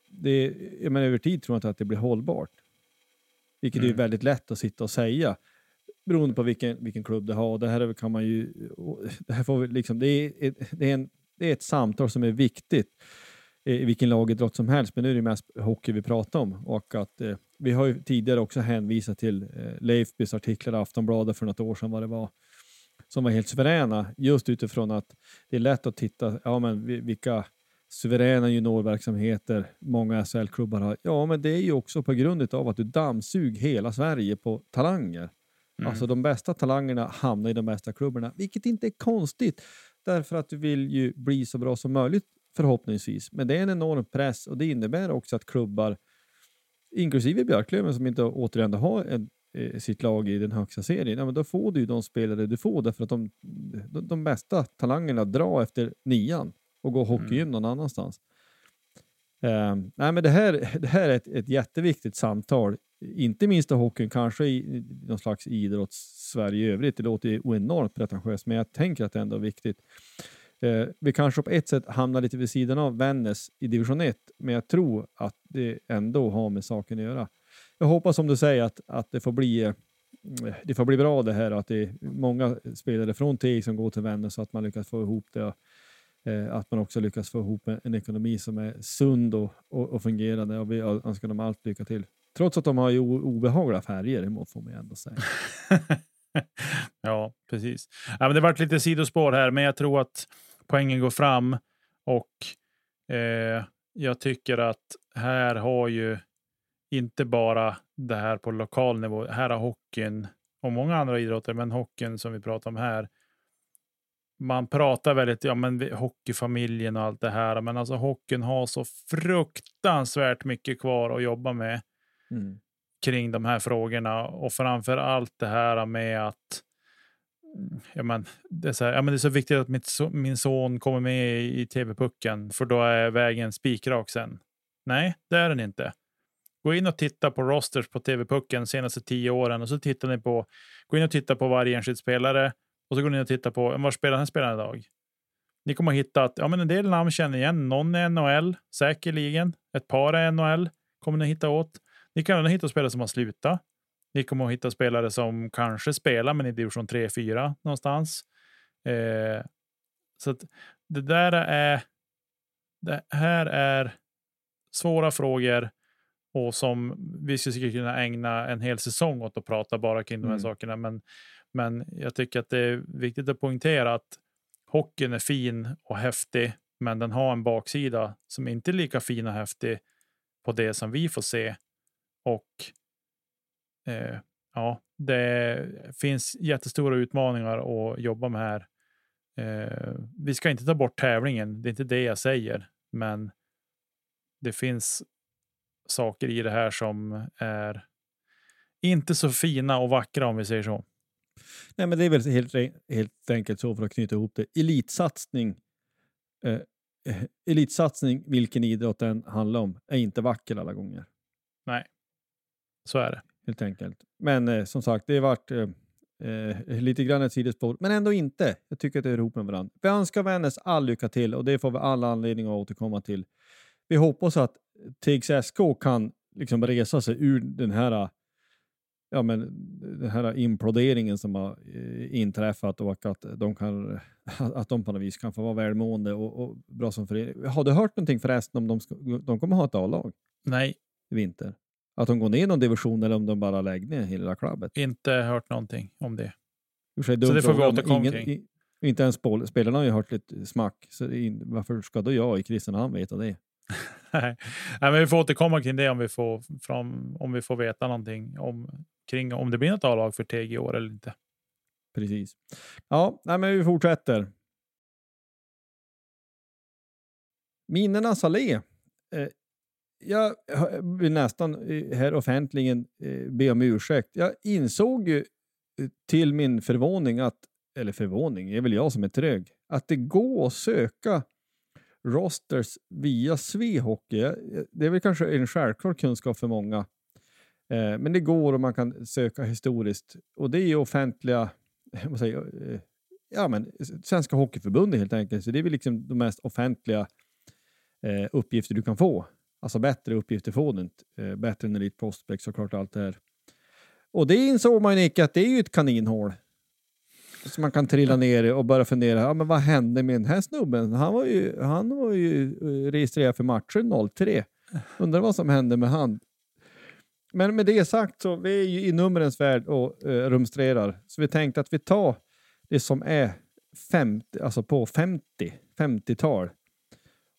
det, jag menar, över tid tror jag inte att det blir hållbart. Vilket mm. är väldigt lätt att sitta och säga beroende på vilken, vilken klubb det har. Det här kan man ju, det här får liksom, det är, det, är en, det är ett samtal som är viktigt i vilken lagidrott som helst, men nu är det mest hockey vi pratar om. Och att, eh, vi har ju tidigare också hänvisat till eh, Leifbys artiklar i Aftonbladet för något år sedan vad det var, som var helt suveräna, just utifrån att det är lätt att titta, ja men vilka suveräna juniorverksamheter många SHL-klubbar har. Ja, men det är ju också på grund av att du dammsug hela Sverige på talanger. Mm. Alltså de bästa talangerna hamnar i de bästa klubbarna, vilket inte är konstigt därför att du vill ju bli så bra som möjligt förhoppningsvis. Men det är en enorm press och det innebär också att klubbar, inklusive Björklöven som inte återigen har en, eh, sitt lag i den högsta serien, ja, men då får du ju de spelare du får därför att de, de, de bästa talangerna drar efter nian och går hockeygym mm. någon annanstans. Uh, nej, men det, här, det här är ett, ett jätteviktigt samtal, inte minst i hockeyn, kanske i någon slags idrotts-Sverige i övrigt. Det låter ju enormt pretentiöst, men jag tänker att det ändå är viktigt. Eh, vi kanske på ett sätt hamnar lite vid sidan av Vännäs i division 1, men jag tror att det ändå har med saken att göra. Jag hoppas som du säger att, att det, får bli, eh, det får bli bra det här och att det är många spelare från Teg som går till Vännäs så att man lyckas få ihop det eh, att man också lyckas få ihop en, en ekonomi som är sund och, och, och fungerande. Och vi önskar dem allt lycka till. Trots att de har ju obehagliga färger, det får man ju ändå säga. ja, precis. Ja, men det varit lite sidospår här, men jag tror att poängen går fram och eh, jag tycker att här har ju inte bara det här på lokal nivå. Här har hockeyn och många andra idrotter, men hockeyn som vi pratar om här man pratar väldigt, ja men hockeyfamiljen och allt det här, men alltså hockeyn har så fruktansvärt mycket kvar att jobba med mm. kring de här frågorna och framför allt det här med att ja, men, det, är så här, ja, men det är så viktigt att mitt, min son kommer med i, i tv-pucken för då är vägen spikrak sen. Nej, det är den inte. Gå in och titta på rosters på tv-pucken senaste tio åren och så tittar ni på, gå in och titta på varje enskild spelare och så går ni in och tittar på var spelar den här spelaren idag. Ni kommer att hitta att ja, men en del namn känner igen. Någon är NHL, säkerligen. Ett par är NHL, kommer ni hitta åt. Ni kan även hitta spelare som har slutat. Ni kommer att hitta spelare som kanske spelar, men i division 3-4 någonstans. Eh, så att det där är. Det här är svåra frågor och som vi skulle kunna ägna en hel säsong åt att prata bara kring de här mm. sakerna. Men men jag tycker att det är viktigt att poängtera att hockeyn är fin och häftig, men den har en baksida som inte är lika fin och häftig på det som vi får se. Och eh, ja, det finns jättestora utmaningar att jobba med här. Eh, vi ska inte ta bort tävlingen, det är inte det jag säger, men det finns saker i det här som är inte så fina och vackra om vi säger så. Nej, men det är väl helt, helt enkelt så för att knyta ihop det. Elitsatsning, eh, eh elitsatsning, vilken idrott den handlar om, är inte vacker alla gånger. Nej, så är det. Helt enkelt. Men eh, som sagt, det har varit eh, eh, lite grann ett sidospår, men ändå inte. Jag tycker att det är ihop med varandra. Vi önskar Vännäs all lycka till och det får vi alla anledning att återkomma till. Vi hoppas att TIGS SK kan liksom resa sig ur den här ja, men den här imploderingen som har eh, inträffat och att de, kan, att de på något vis kan få vara välmående och, och bra som förening. Har du hört någonting förresten om de, ska, de kommer ha ett A-lag? Nej. I vinter? Att de går ner någon division eller om de bara lägger ner hela klubbet? Inte hört någonting om det. Så det får vi återkomma kring. Inte ens spelarna har ju hört lite smack, så varför ska då jag i Kristinehamn veta det? Nej, men vi får återkomma kring det om vi får, fram, om vi får veta någonting om kring om det blir något A-lag för TG i år eller inte. Precis. Ja, nej, men vi fortsätter. Minnenas allé. Eh, jag vill nästan eh, här offentligen eh, be om ursäkt. Jag insåg ju eh, till min förvåning att, eller förvåning, det är väl jag som är trög, att det går att söka rosters via Svehockey. Det är väl kanske en självklar kunskap för många. Men det går och man kan söka historiskt och det är ju offentliga, vad säger, jag, ja men Svenska Hockeyförbundet helt enkelt. Så det är väl liksom de mest offentliga eh, uppgifter du kan få. Alltså bättre uppgifter du inte. Eh, bättre än Elite Prospect såklart allt det här. Och det insåg man ju Nicke att det är ju ett kaninhål. Så man kan trilla ner och börja fundera, ja, men vad hände med den här snubben? Han var ju, han var ju eh, registrerad för matchen 03. Undrar vad som hände med han. Men med det sagt så vi är ju i numrens värld och uh, rumstrerar. Så vi tänkte att vi tar det som är 50, alltså på 50, 50-tal.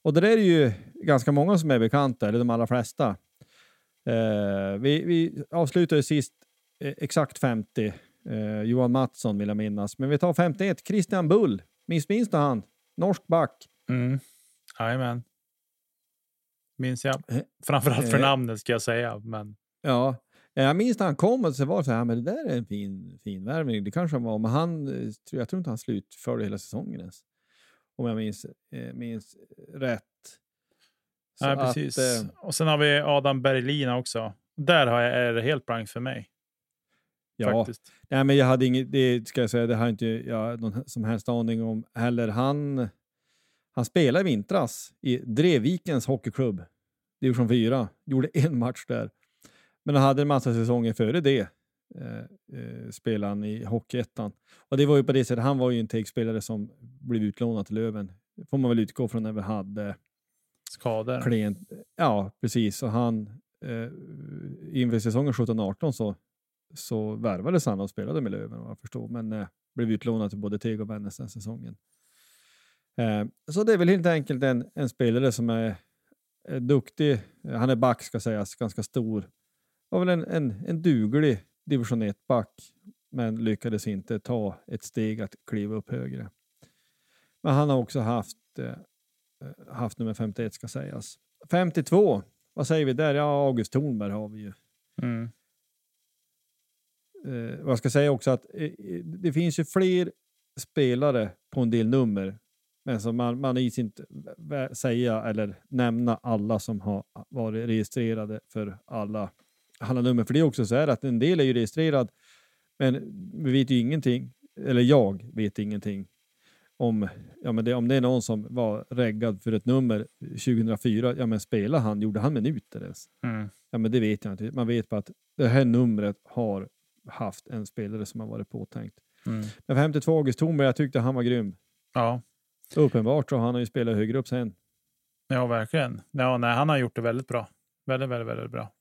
Och det är ju ganska många som är bekanta, eller de allra flesta. Uh, vi, vi avslutade sist uh, exakt 50. Uh, Johan Mattsson vill jag minnas. Men vi tar 51. Christian Bull. Minns minns du han? Norsk back. Mm. Jajamän. Minns jag. Eh, Framförallt för eh. namnet ska jag säga. Men Ja, jag minns när han kom och så var det så här, men det där är en fin, fin värvning. Det kanske han var, men han, eh, jag tror inte han slutförde hela säsongen ens. Om jag minns, eh, minns rätt. Så nej, att, precis. eh, Och sen har vi Adam Berlin också. Där har jag, är det helt blankt för mig. ja, Faktiskt. nej, men jag hade inget, det ska jag säga, det har inte jag någon som helst aning om heller. Han, han spelade i vintras i Drevvikens hockeyklubb, division 4, gjorde en match där. Men han hade en massa säsonger före det. Eh, eh, spelade han i Hockeyettan. Och det var ju på det sättet, han var ju en takespelare som blev utlånad till Löven. Det får man väl utgå från när vi hade Skador. klient. Ja, precis. Och han, eh, inför säsongen 17-18 så, så värvades han och spelade med Löven vad jag förstår. Men eh, blev utlånad till både Teg och Vännäs den säsongen. Eh, så det är väl helt enkelt en, en spelare som är, är duktig. Han är back ska sägas, ganska stor. Var väl en, en, en duglig division 1-back, men lyckades inte ta ett steg att kliva upp högre. Men han har också haft, eh, eh, haft nummer 51 ska sägas. 52, vad säger vi där? Ja, August Thornberg har vi ju. Mm. Eh, vad jag ska säga också att eh, det finns ju fler spelare på en del nummer. Men som man, man is inte säga eller nämna alla som har varit registrerade för alla, alla nummer. För det är också så här att en del är ju registrerad, men vi vet ju ingenting, eller jag vet ingenting om, ja, men det, om det är någon som var reggad för ett nummer 2004, ja men spelar han, gjorde han minuter ens? Mm. Ja, men det vet jag inte. Man vet bara att det här numret har haft en spelare som har varit påtänkt. Mm. Men 52 August Thornberg, jag tyckte han var grym. Ja. Uppenbart så har han ju spelat högre upp sen. ja, verkligen. Ja, nej, han har gjort det väldigt bra. Väldigt, väldigt, väldigt bra.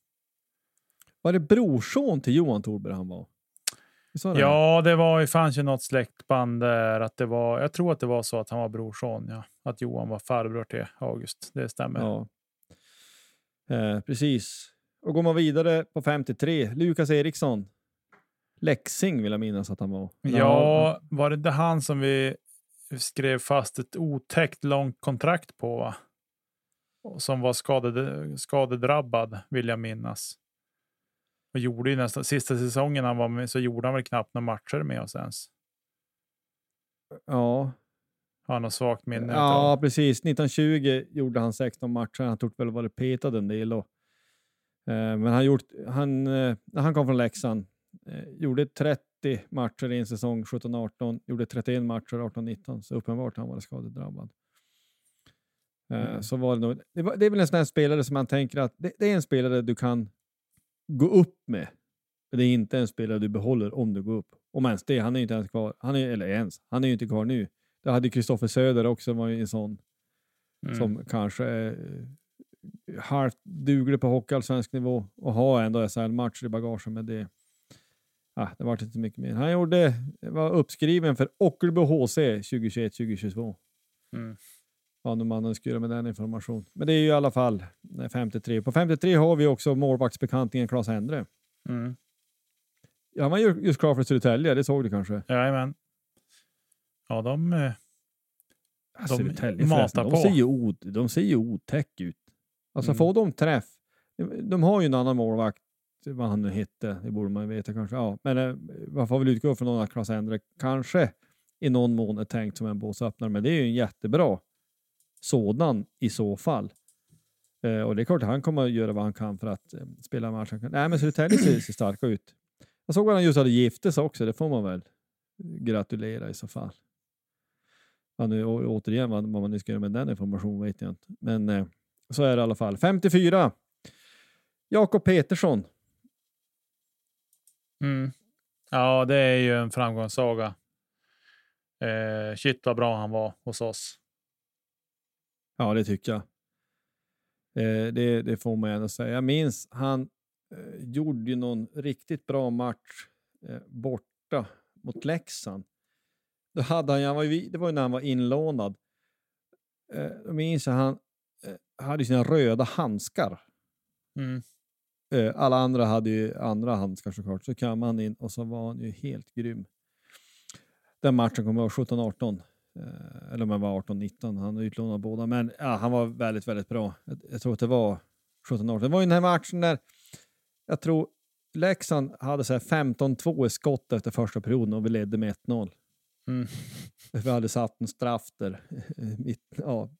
Var det brorson till Johan Thorberg han var? Det? Ja, det var, det fanns ju något släktband där. Att det var, jag tror att det var så att han var brorson. Ja. Att Johan var farbror till August. Det stämmer. ja. Eh, precis. Och går man vidare på 53, Lukas Eriksson. Leksing vill jag minnas att han var. Ja, var det inte han som vi skrev fast ett otäckt långt kontrakt på? Va? Som var skaded, skadedrabbad, vill jag minnas. Och gjorde ju nästan, sista säsongen han var med så gjorde han väl knappt några matcher med oss ens. Ja, Har något svagt minne ja av. precis. 1920 gjorde han 16 matcher. Han tog väl varit petad en del. Och, eh, men han, gjort, han, eh, han kom från Leksand eh, gjorde 30 matcher i en säsong 17-18, gjorde 31 matcher 18-19, så uppenbart han var skadedrabbad. Eh, Mm. så var det, nog, det, var, det är väl en sån här spelare som man tänker att det, det är en spelare du kan gå upp med. Det är inte en spelare du behåller om du går upp. Om ens det, han är ju inte ens kvar. Han är, eller ens, han är ju inte kvar nu. Det hade Kristoffer Söder också, var ju en sån Mm. som kanske är eh, halvt duglig på hockeyallsvensk nivå och har ändå SHL-matcher i bagaget. Men det, ah, det var inte mycket mer. Han gjorde, var uppskriven för Ockelbo HC 2021-2022. Mm. Vad nu mannen skulle med den information. Men det är ju i alla fall eh, 53. På 53 har vi också målvaktsbekantingen Claes Endre. Mm. Ja, han var ju just klar för Södertälje, det såg du kanske? Jajamän. Ja, de... eh, De Södertälje matar på. de ser ju, o, de ser ju otäck ut. Alltså Mm. få dem träff. De har ju en annan målvakt, vad han nu hette, det borde man veta kanske. Ja, men eh, man får väl utgå från att Claes Endre kanske i någon mån är tänkt som en båsöppnare, men det är ju en jättebra sådan i så fall. Eh, och det är klart att han kommer att göra vad han kan för att eh, spela matchen. Nej, men Södertälje ser, ser starka ut. Jag såg att han just hade gifte sig också, det får man väl gratulera i så fall. Ja, nu, å, återigen, vad, vad man nu ska göra med den informationen vet jag inte. Men eh, så är det i alla fall. 54. Jakob Petersson. Mm. Ja, det är ju en framgångssaga. Eh, shit vad bra han var hos oss. Ja, det tycker jag. Eh, det, det får man ändå säga. Jag minns han eh, gjorde ju någon riktigt bra match eh, borta mot Leksand. Då hade han, han var ju, det var ju när han var inlånad. Eh, då minns jag han eh, hade sina röda handskar. Mm. Eh, alla andra hade ju andra handskar såklart. Så kam han in och så var han ju helt grym. Den matchen kommer jag ihåg, 17-18. Eh, eller om han var 18-19, han utlånade båda. Men ja, han var väldigt, väldigt bra. Jag, jag tror att det var 17-18. Det var ju den här matchen där jag tror Leksand hade så här 15-2 i skott efter första perioden och vi ledde med 1-0. Mm. Vi hade satt en straff där. Mitt, ja.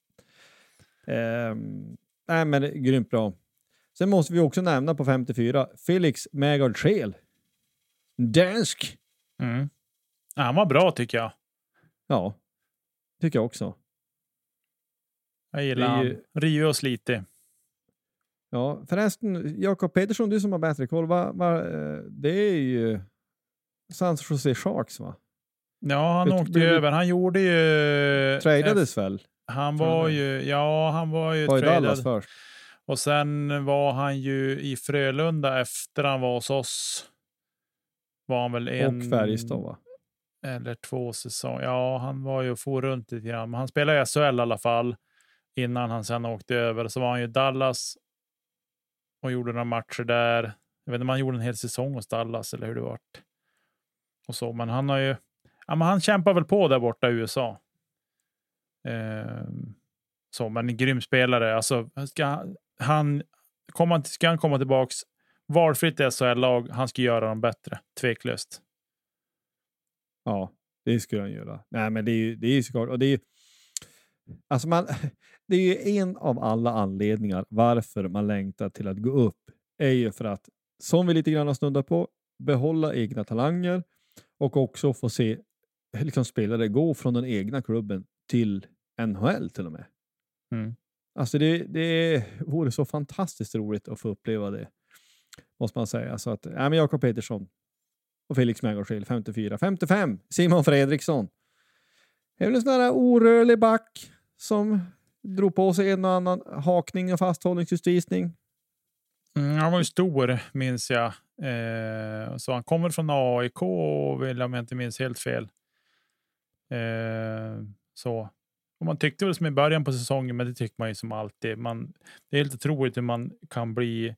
Ehm, nej, men grymt bra. Sen måste vi också nämna på 54, Felix Megard Scheel. Dansk. Mm. Ja, han var bra tycker jag. Ja, tycker jag också. Jag gillar ju- Rio och slitig. Ja, förresten, Jakob Petersson, du som har bättre koll, va, va, eh, det är ju San Jose Sharks va? Ja, han Vet- åkte ju över. Han gjorde ju... Tradades väl? Han var ju... Ja, han var ju Var Dallas tradad. först. Och sen var han ju i Frölunda efter han var hos oss. Var han väl en... Och Färjestad va? Eller två säsonger. Ja, han var ju och for runt lite grann. Men han spelade i SHL i alla fall. Innan han sen åkte över. Så var han ju i Dallas. Och gjorde några matcher där. Jag vet inte om han gjorde en hel säsong hos Dallas eller hur det vart. Och så, men han har ju... Ja, men han kämpar väl på där borta i USA. Eh, så, men en grym spelare. Alltså, ska han, komma, ska han komma tillbaks valfritt SHL-lag, han ska göra dem bättre. Tveklöst. Ja, det skulle han göra. Nej, men det är ju, det är ju såklart. Och det är ju, alltså man, det är ju en av alla anledningar varför man längtar till att gå upp. är ju för att, som vi lite grann har snuddat på, behålla egna talanger och också få se liksom, spelare gå från den egna klubben till NHL till och med. Mm. Alltså det, det vore så fantastiskt roligt att få uppleva det. Måste man säga. Så att, ja, men Jakob Petersson och Felix Mägarskil 54. 55 Simon Fredriksson. Det är väl en sån där orörlig back som drog på sig en och annan hakning och fasthållningsutvisning. Mm, han var ju stor, minns jag. Eh, så han kommer från AIK, vill om jag inte minns helt fel. Eh, så. Och man tyckte väl som i början på säsongen, men det tycker man ju som alltid. Man, det är helt otroligt hur man kan bli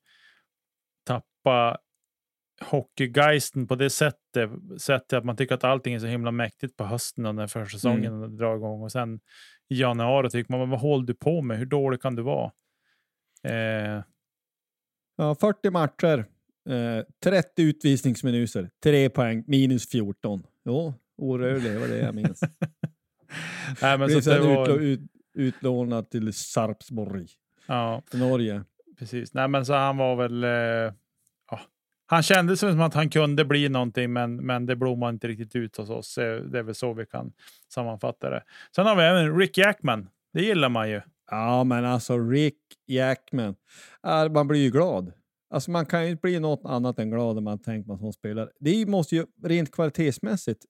tappa hockeygeisten på det sättet, sättet att man tycker att allting är så himla mäktigt på hösten och när försäsongen mm. drar igång och sen i januari tycker man, vad håller du på med? Hur dålig kan du vara? Eh, Ja, 40 matcher, eh, 30 utvisningsminuter, 3 poäng, minus 14. Jo, orörlig, det var det jag minns. Nej, men Blev så sen det var, ut, utlånad till Sarpsborg ja, i Norge. precis. Nej, men så han var väl... Eh. Han kände som att han kunde bli någonting, men, men det blommade inte riktigt ut hos oss. Det, är väl så vi kan sammanfatta det. Sen har vi även Rick Jackman. Det gillar man ju. Ja, men alltså Rick Jackman. Äh, man blir ju glad. Alltså man kan ju inte bli något annat än glad när man tänker på en sån spelare. Det måste ju rent kvalitetsmässigt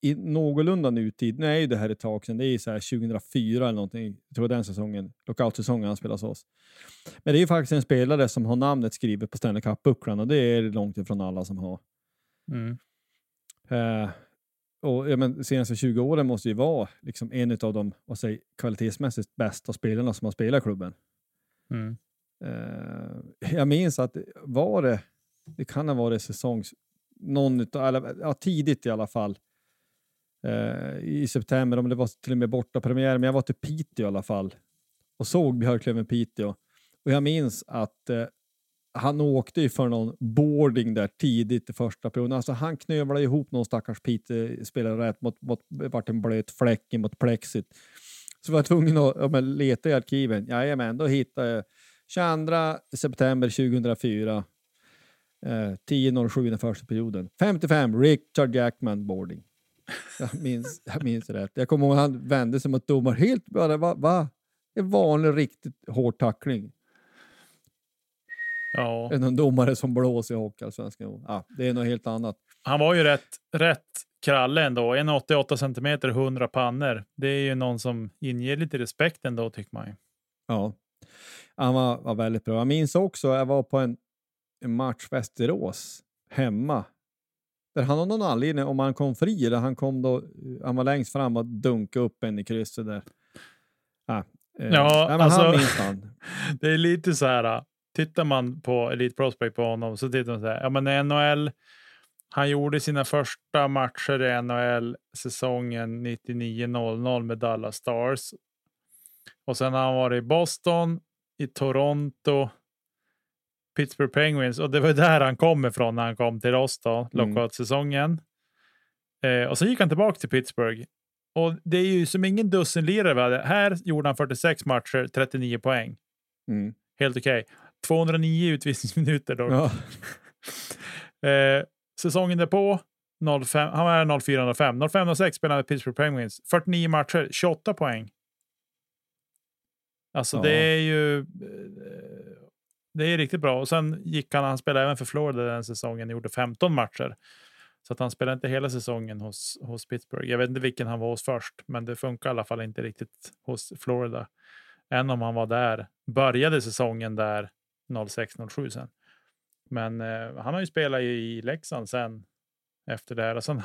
i någorlunda nutid, nu är ju det här ett tag sedan, det är så här 2004 eller någonting, jag tror den säsongen, lockout-säsongen han spelade hos oss. Men det är ju faktiskt en spelare som har namnet skrivet på Stanley Cup-bucklan och det är långt ifrån alla som har. Mm. Eh, och ja, men, senaste 20 åren måste ju vara liksom en av de vad säger, kvalitetsmässigt bästa spelarna som har spelat i klubben. Mm. Eh, jag minns att var det, det kan ha varit säsongs, någon utav, eller, ja, tidigt i alla fall, eh, i september, om det var till och med borta premiär, men jag var till Piteå i alla fall och såg Björklöven Piteå. Och jag minns att eh, han åkte ju för någon boarding där tidigt i första perioden. Alltså han knövlade ihop någon stackars Piteå-spelare rätt mot, mot, vart en blöt fläck mot plexit. Så var jag tvungen att ja, men leta i arkiven. Jajamän, då hittade jag 22 september 2004. Eh, 10.07 den första perioden. 55, Richard Jackman boarding. Jag minns, jag minns rätt. Jag kommer ihåg att han vände sig mot domaren helt bara, va? va? En vanlig riktigt hård tackling. Ja. En domare som blåser i Hockeyallsvenskan. Ja, det är något helt annat. Han var ju rätt, rätt kralle ändå. 1,88 centimeter, 100 pannor. Det är ju någon som inger lite respekt ändå, tycker man ju. Ja, han var, var väldigt bra. Jag minns också, jag var på en, en match Västerås hemma. Där han av någon anledning, om han kom fri, eller han kom då, han var längst fram och dunkade upp en i krysset där. Ja, eh, Ja, men alltså- han han. Det är lite så här. Tittar man på Elite Prospect på honom så tittar man så här. Ja, men NHL. Han gjorde sina första matcher i NHL säsongen 99-00 med Dallas Stars. Och sen har han varit i Boston, i Toronto, Pittsburgh Penguins och det var där han kom ifrån när han kom till oss då, lockout-säsongen. Eh, och så gick han tillbaka till Pittsburgh. Och det är ju som ingen dussinlirare vi hade. Här gjorde han 46 matcher, 39 poäng. Mm. Helt okej. Okay. 209 utvisningsminuter dock. Ja. eh, säsongen därpå, 05, han var 0405. 0506 spelade Pittsburgh Penguins. 49 matcher, 28 poäng. Alltså Ja. det är ju... eh, det är riktigt bra. Och sen gick han, han spelade även för Florida den säsongen, gjorde 15 matcher. Så att han spelade inte hela säsongen hos, hos Pittsburgh. Jag vet inte vilken han var hos först, men det funkar i alla fall inte riktigt hos Florida. Än om han var där, började säsongen där 06-07 sen. Men eh, han har ju spelat i, Leksand sen efter det här. Och sen,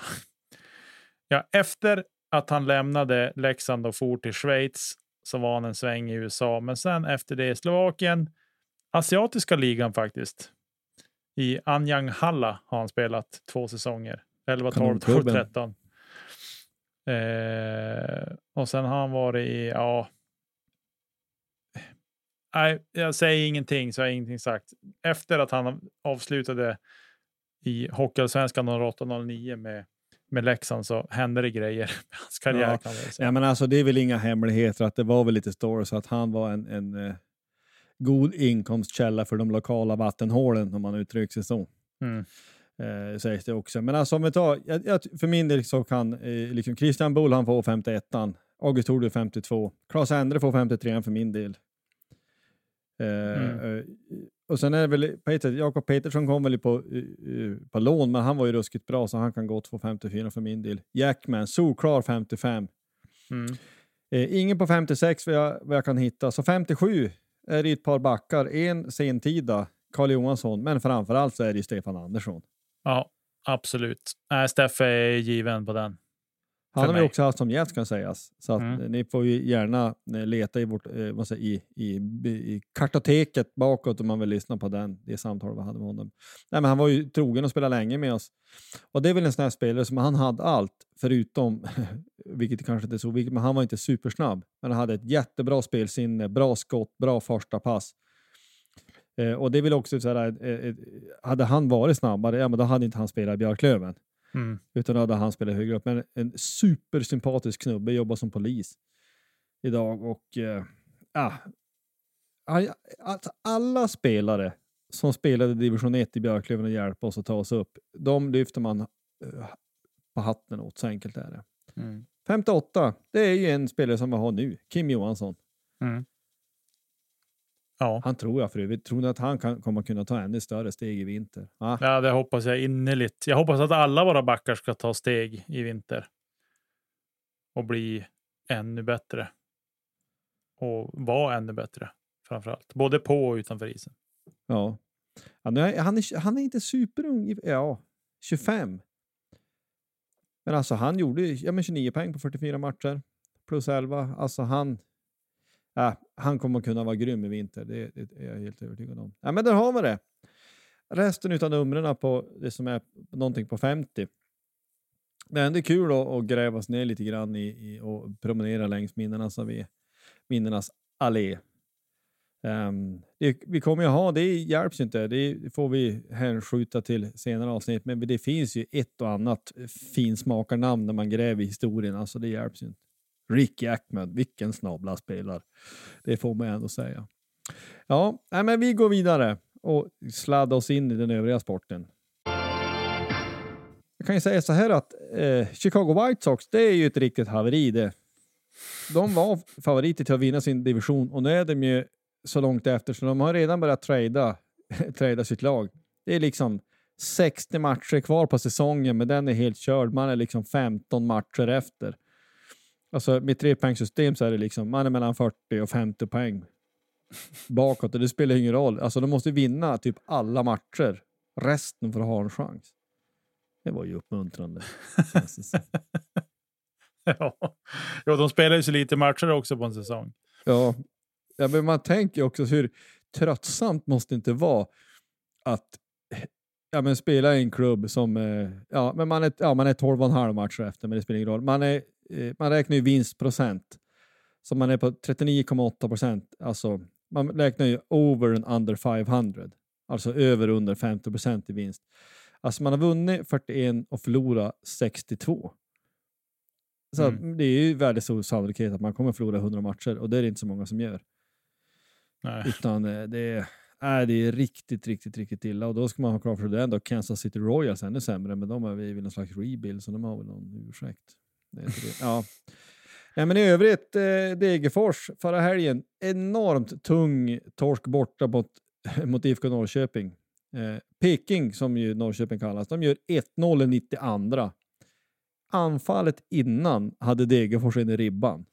ja, efter att han lämnade Leksand och for till Schweiz så var han en sväng i USA. Men sen efter det i Slovakien, asiatiska ligan faktiskt. I Anyang Halla har han spelat två säsonger. 11, 12, 12, Kanonklubben. 13. Eh, och sen har han varit i, ja. Nej, jag säger ingenting så har jag ingenting sagt. Efter att han avslutade i Hockeyallsvenskan 08-09 med, med Leksand så hände det grejer med hans karriär. Ja. Ja, men alltså, det är väl inga hemligheter att det var väl lite stories att han var en, en eh, god inkomstkälla för de lokala vattenhålen om man uttrycker sig så. Mm. Eh, sägs det också. Men alltså om vi tar, jag, jag, för min del så kan eh, liksom Christian Bull han får 51 August Thordy 52, Claes Endre får 53 för min del. Eh, Mm. eh, och sen är det väl Peter, Jakob Petersson kom väl på, på lån, men han var ju ruskigt bra så han kan gott få 54 för min del. Jackman, solklar 55. Mm. Eh, ingen på 56 vad jag, vad jag kan hitta, så 57 är det ett par backar. En sentida, Karl Johansson, men framförallt så är det ju Stefan Andersson. Ja, absolut. Nej, Steffe är given på den. Han har vi också haft som gäst kan sägas. Så Mm. eh, ni får ju gärna eh, leta i, vårt, eh, säger, i, i, i kartoteket bakåt om man vill lyssna på den, det samtal vi hade med honom. Nej, men han var ju trogen och spelade länge med oss. Och det är väl en sån här spelare som han hade allt, förutom, vilket kanske inte är så viktigt, men han var inte supersnabb. Men han hade ett jättebra spelsinne, bra skott, bra första pass. Eh, och det väl också så här, eh, hade han varit snabbare, ja men då hade inte han spelat i Björklöven. Mm. Utan då hade han spelat högre upp. Men en supersympatisk snubbe, jobbar som polis idag. Och eh, alltså alla spelare som spelade division 1 i Björklöven och hjälpte oss att ta oss upp, de lyfter man eh, på hatten åt, så enkelt är det. Mm. 58, det är ju en spelare som vi har nu, Kim Johansson. Mm. Ja. Han tror jag för övrigt, tror ni att han kan, kommer kunna ta ännu större steg i vinter? Ah, ja, det hoppas jag innerligt. Jag hoppas att alla våra backar ska ta steg i vinter och bli ännu bättre. Och vara ännu bättre framför allt. Både på och utanför isen. Ja. Han är, han, är, han är inte superung, ja, 25. Men alltså han gjorde ja, men 29 poäng på 44 matcher, plus 11. Alltså han, ja, han kommer kunna vara grym i vinter, det, det är jag helt övertygad om. Ja, men där har vi det. Resten av numren på det som är någonting på 50. Det är ändå kul att, att gräva sig ner lite grann i, i, och promenera längs minnenas, allé- minnenas allé. Um, det, vi kommer ju ha, det hjälps ju inte, det får vi hänskjuta till senare avsnitt, men det finns ju ett och annat finsmakarnamn när man gräver i historien, alltså det hjälps ju inte. Rick Jackman, vilken snabla spelare. Det får man ändå säga. Ja, nej, men vi går vidare och sladdar oss in i den övriga sporten. Jag kan ju säga så här att eh, Chicago White Sox, det är ju ett riktigt haveri det. De var favoriter till att vinna sin division och nu är de ju så långt efter så de har redan börjat trada, trada sitt lag. Det är liksom 60 matcher kvar på säsongen men den är helt körd. Man är liksom 15 matcher efter. Alltså med trepoängssystem så är det liksom, man är mellan 40 och 50 poäng bakåt och det spelar ingen roll. Alltså de måste vinna typ alla matcher. Resten för att ha en chans. Det var ju uppmuntrande. ja. Jo, de spelar ju så lite matcher också på en säsong. Ja. ja, men man tänker också hur tröttsamt måste det inte vara att ja, men spela i en klubb som, eh, ja, men man är, ja, man är 12,5 matcher efter, men det spelar ingen roll. Man, är, man räknar ju vinstprocent, så man är på 39,8 procent. Alltså, man räknar ju over and under 500, alltså över och under 50 procent i vinst. Alltså man har vunnit 41 och förlorat 62. Så Mm. det är ju väldigt stor sannolikhet att man kommer förlora 100 matcher och det är det inte så många som gör. Nej. Utan eh, det är, det är riktigt, riktigt, riktigt illa. Och då ska man ha klart för det är ändå Kansas City Royals ännu sämre, men de är väl någon slags rebuild, så de har väl någon ursäkt. Det det. Ja. Ja, men i övrigt, eh, Degerfors förra helgen, enormt tung torsk borta mot, mot IFK Norrköping. Eh, Peking, som ju Norrköping kallas, de gör 1-0 i 92. Anfallet innan hade Degerfors in i ribban.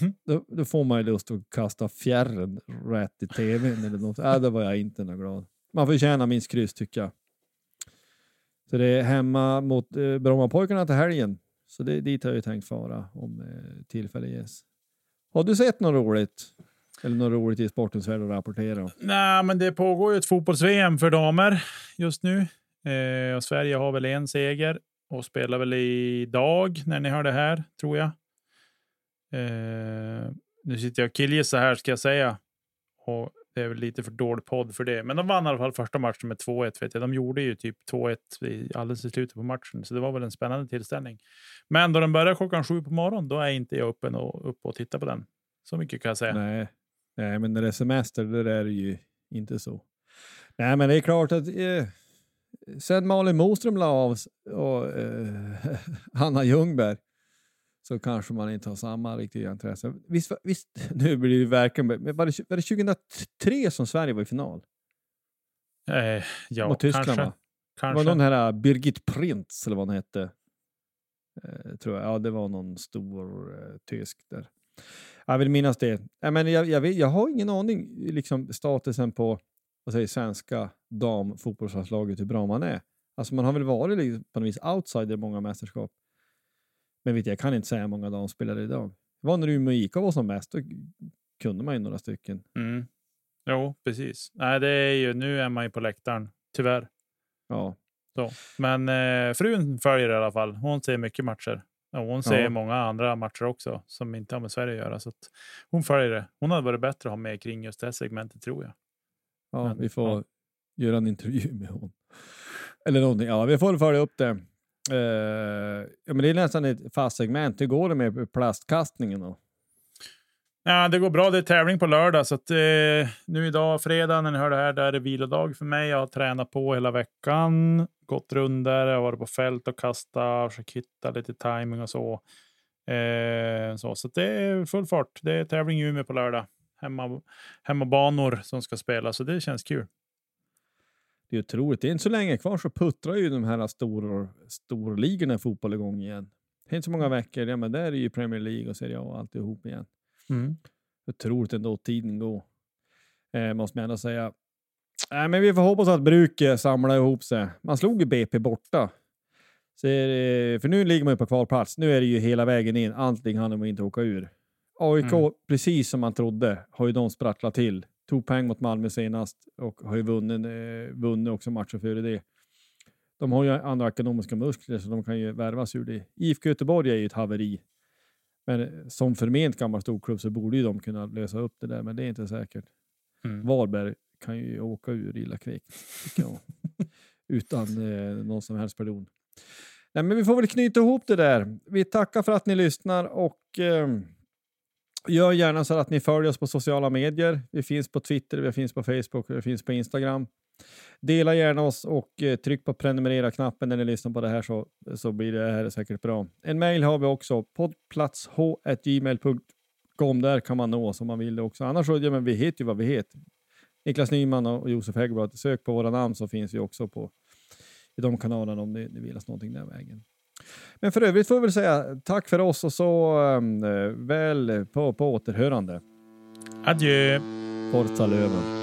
Mhm. Då, då får man ju lust att kasta fjärren rätt i tvn eller något. Äh, då var jag inte något glad. Man förtjänar minst kryss tycker jag. Så det är hemma mot eh, Brommapojkarna till helgen. Så det, dit har jag tänkt fara om eh, tillfälle ges. Har du sett något roligt? Eller något roligt i sportens värld att rapportera om? Nej, men det pågår ju ett fotbolls-VM för damer just nu. Eh, och Sverige har väl en seger och spelar väl idag när ni hör det här, tror jag. Eh, nu sitter jag och killgissar här, ska jag säga. Och det är väl lite för dålig podd för det. Men de vann i alla fall första matchen med 2-1. Vet jag. De gjorde ju typ 2-1 alldeles i slutet på matchen, så det var väl en spännande tillställning. Men då den börjar klockan sju på morgonen, då är inte jag uppe och, uppe och tittar på den. Så mycket kan jag säga. Nej. Nej, men när det är semester då är det ju inte så. Nej, men det är klart att eh, sen Malin Moström la av och eh, Hanna Ljungberg så kanske man inte har samma riktiga intresse. Visst, visst nu blir det verkligen... Var det, var det 2003 som Sverige var i final? Eh, ja, mot Tyskland kanske. va? Det kanske. var någon här äh, Birgit Printz eller vad hon hette. Eh, tror jag. Ja, det var någon stor eh, tysk där. Jag vill minnas det. Ja, men jag, jag, vet, jag har ingen aning liksom statusen på vad säger, svenska damfotbollslandslaget, hur bra man är. Alltså man har väl varit liksom, på något vis outsider i många mästerskap. Men vet jag, kan inte säga hur många damspelare idag. Det var när Umeå IK var som mest, då kunde man ju några stycken. Mm. Jo, precis. Nej, det är ju, nu är man ju på läktaren, tyvärr. Ja, Så. Men eh, frun följer i alla fall. Hon ser mycket matcher. Hon ser Ja. många andra matcher också som inte har med Sverige att göra. Så att hon följer det. Hon hade varit bättre att ha med kring just det här segmentet tror jag. Ja, Men, vi får ja. göra en intervju med hon. Eller någonting. Ja, vi får följa upp det. Uh, ja, men det är nästan ett fast segment. Hur går det med plastkastningen då? Ja, det går bra. Det är tävling på lördag. Så att, eh, nu idag, fredag, när ni hör det här, där är det vilodag för mig. Jag har tränat på hela veckan. Gått rundor, jag har varit på fält och kastat, försökt hitta lite timing och så. Eh, så så att det är full fart. Det är tävling i Umeå på lördag. Hemma, hemmabanor som ska spelas, så det känns kul. Det är otroligt. Det är inte så länge kvar så puttrar ju de här stor, storligorna i fotboll igång igen. Det är inte så många veckor. Ja, men där är ju Premier League och Serie A och alltihop igen. Otroligt ändå tiden går. Eh, måste man ändå säga. Nej, men vi får hoppas att bruket samlar ihop sig. Man slog ju BP borta. Så det, för nu ligger man ju på kvalplats. Nu är det ju hela vägen in. Allting handlar om att inte åka ur. AIK, Mm. precis som man trodde, har ju de sprattlat till. Tog poäng mot Malmö senast och har ju vunnit, eh, vunnit också matcher före det. De har ju andra ekonomiska muskler så de kan ju värvas ur det. IFK Göteborg är ju ett haveri. Men eh, som förment gammal storklubb så borde ju de kunna lösa upp det där, men det är inte säkert. Mm. Varberg kan ju åka ur illa kvickt. Utan eh, någon som helst pardon. Nej, men vi får väl knyta ihop det där. Vi tackar för att ni lyssnar och eh, gör gärna så att ni följer oss på sociala medier. Vi finns på Twitter, vi finns på Facebook och vi finns på Instagram. Dela gärna oss och eh, tryck på prenumerera-knappen när ni lyssnar på det här så, så blir det här säkert bra. En mail har vi också, poddplatsh.gmail.com. Där kan man nå oss om man vill det också. Annars så, ja, men vi heter ju vad vi heter. Niklas Nyman och Josef Häggblad. Sök på våra namn så finns vi också på i de kanalerna om ni, ni vill oss någonting den vägen. Men för övrigt får vi väl säga tack för oss och så um, väl på, på återhörande. Adjö! Forza Löven.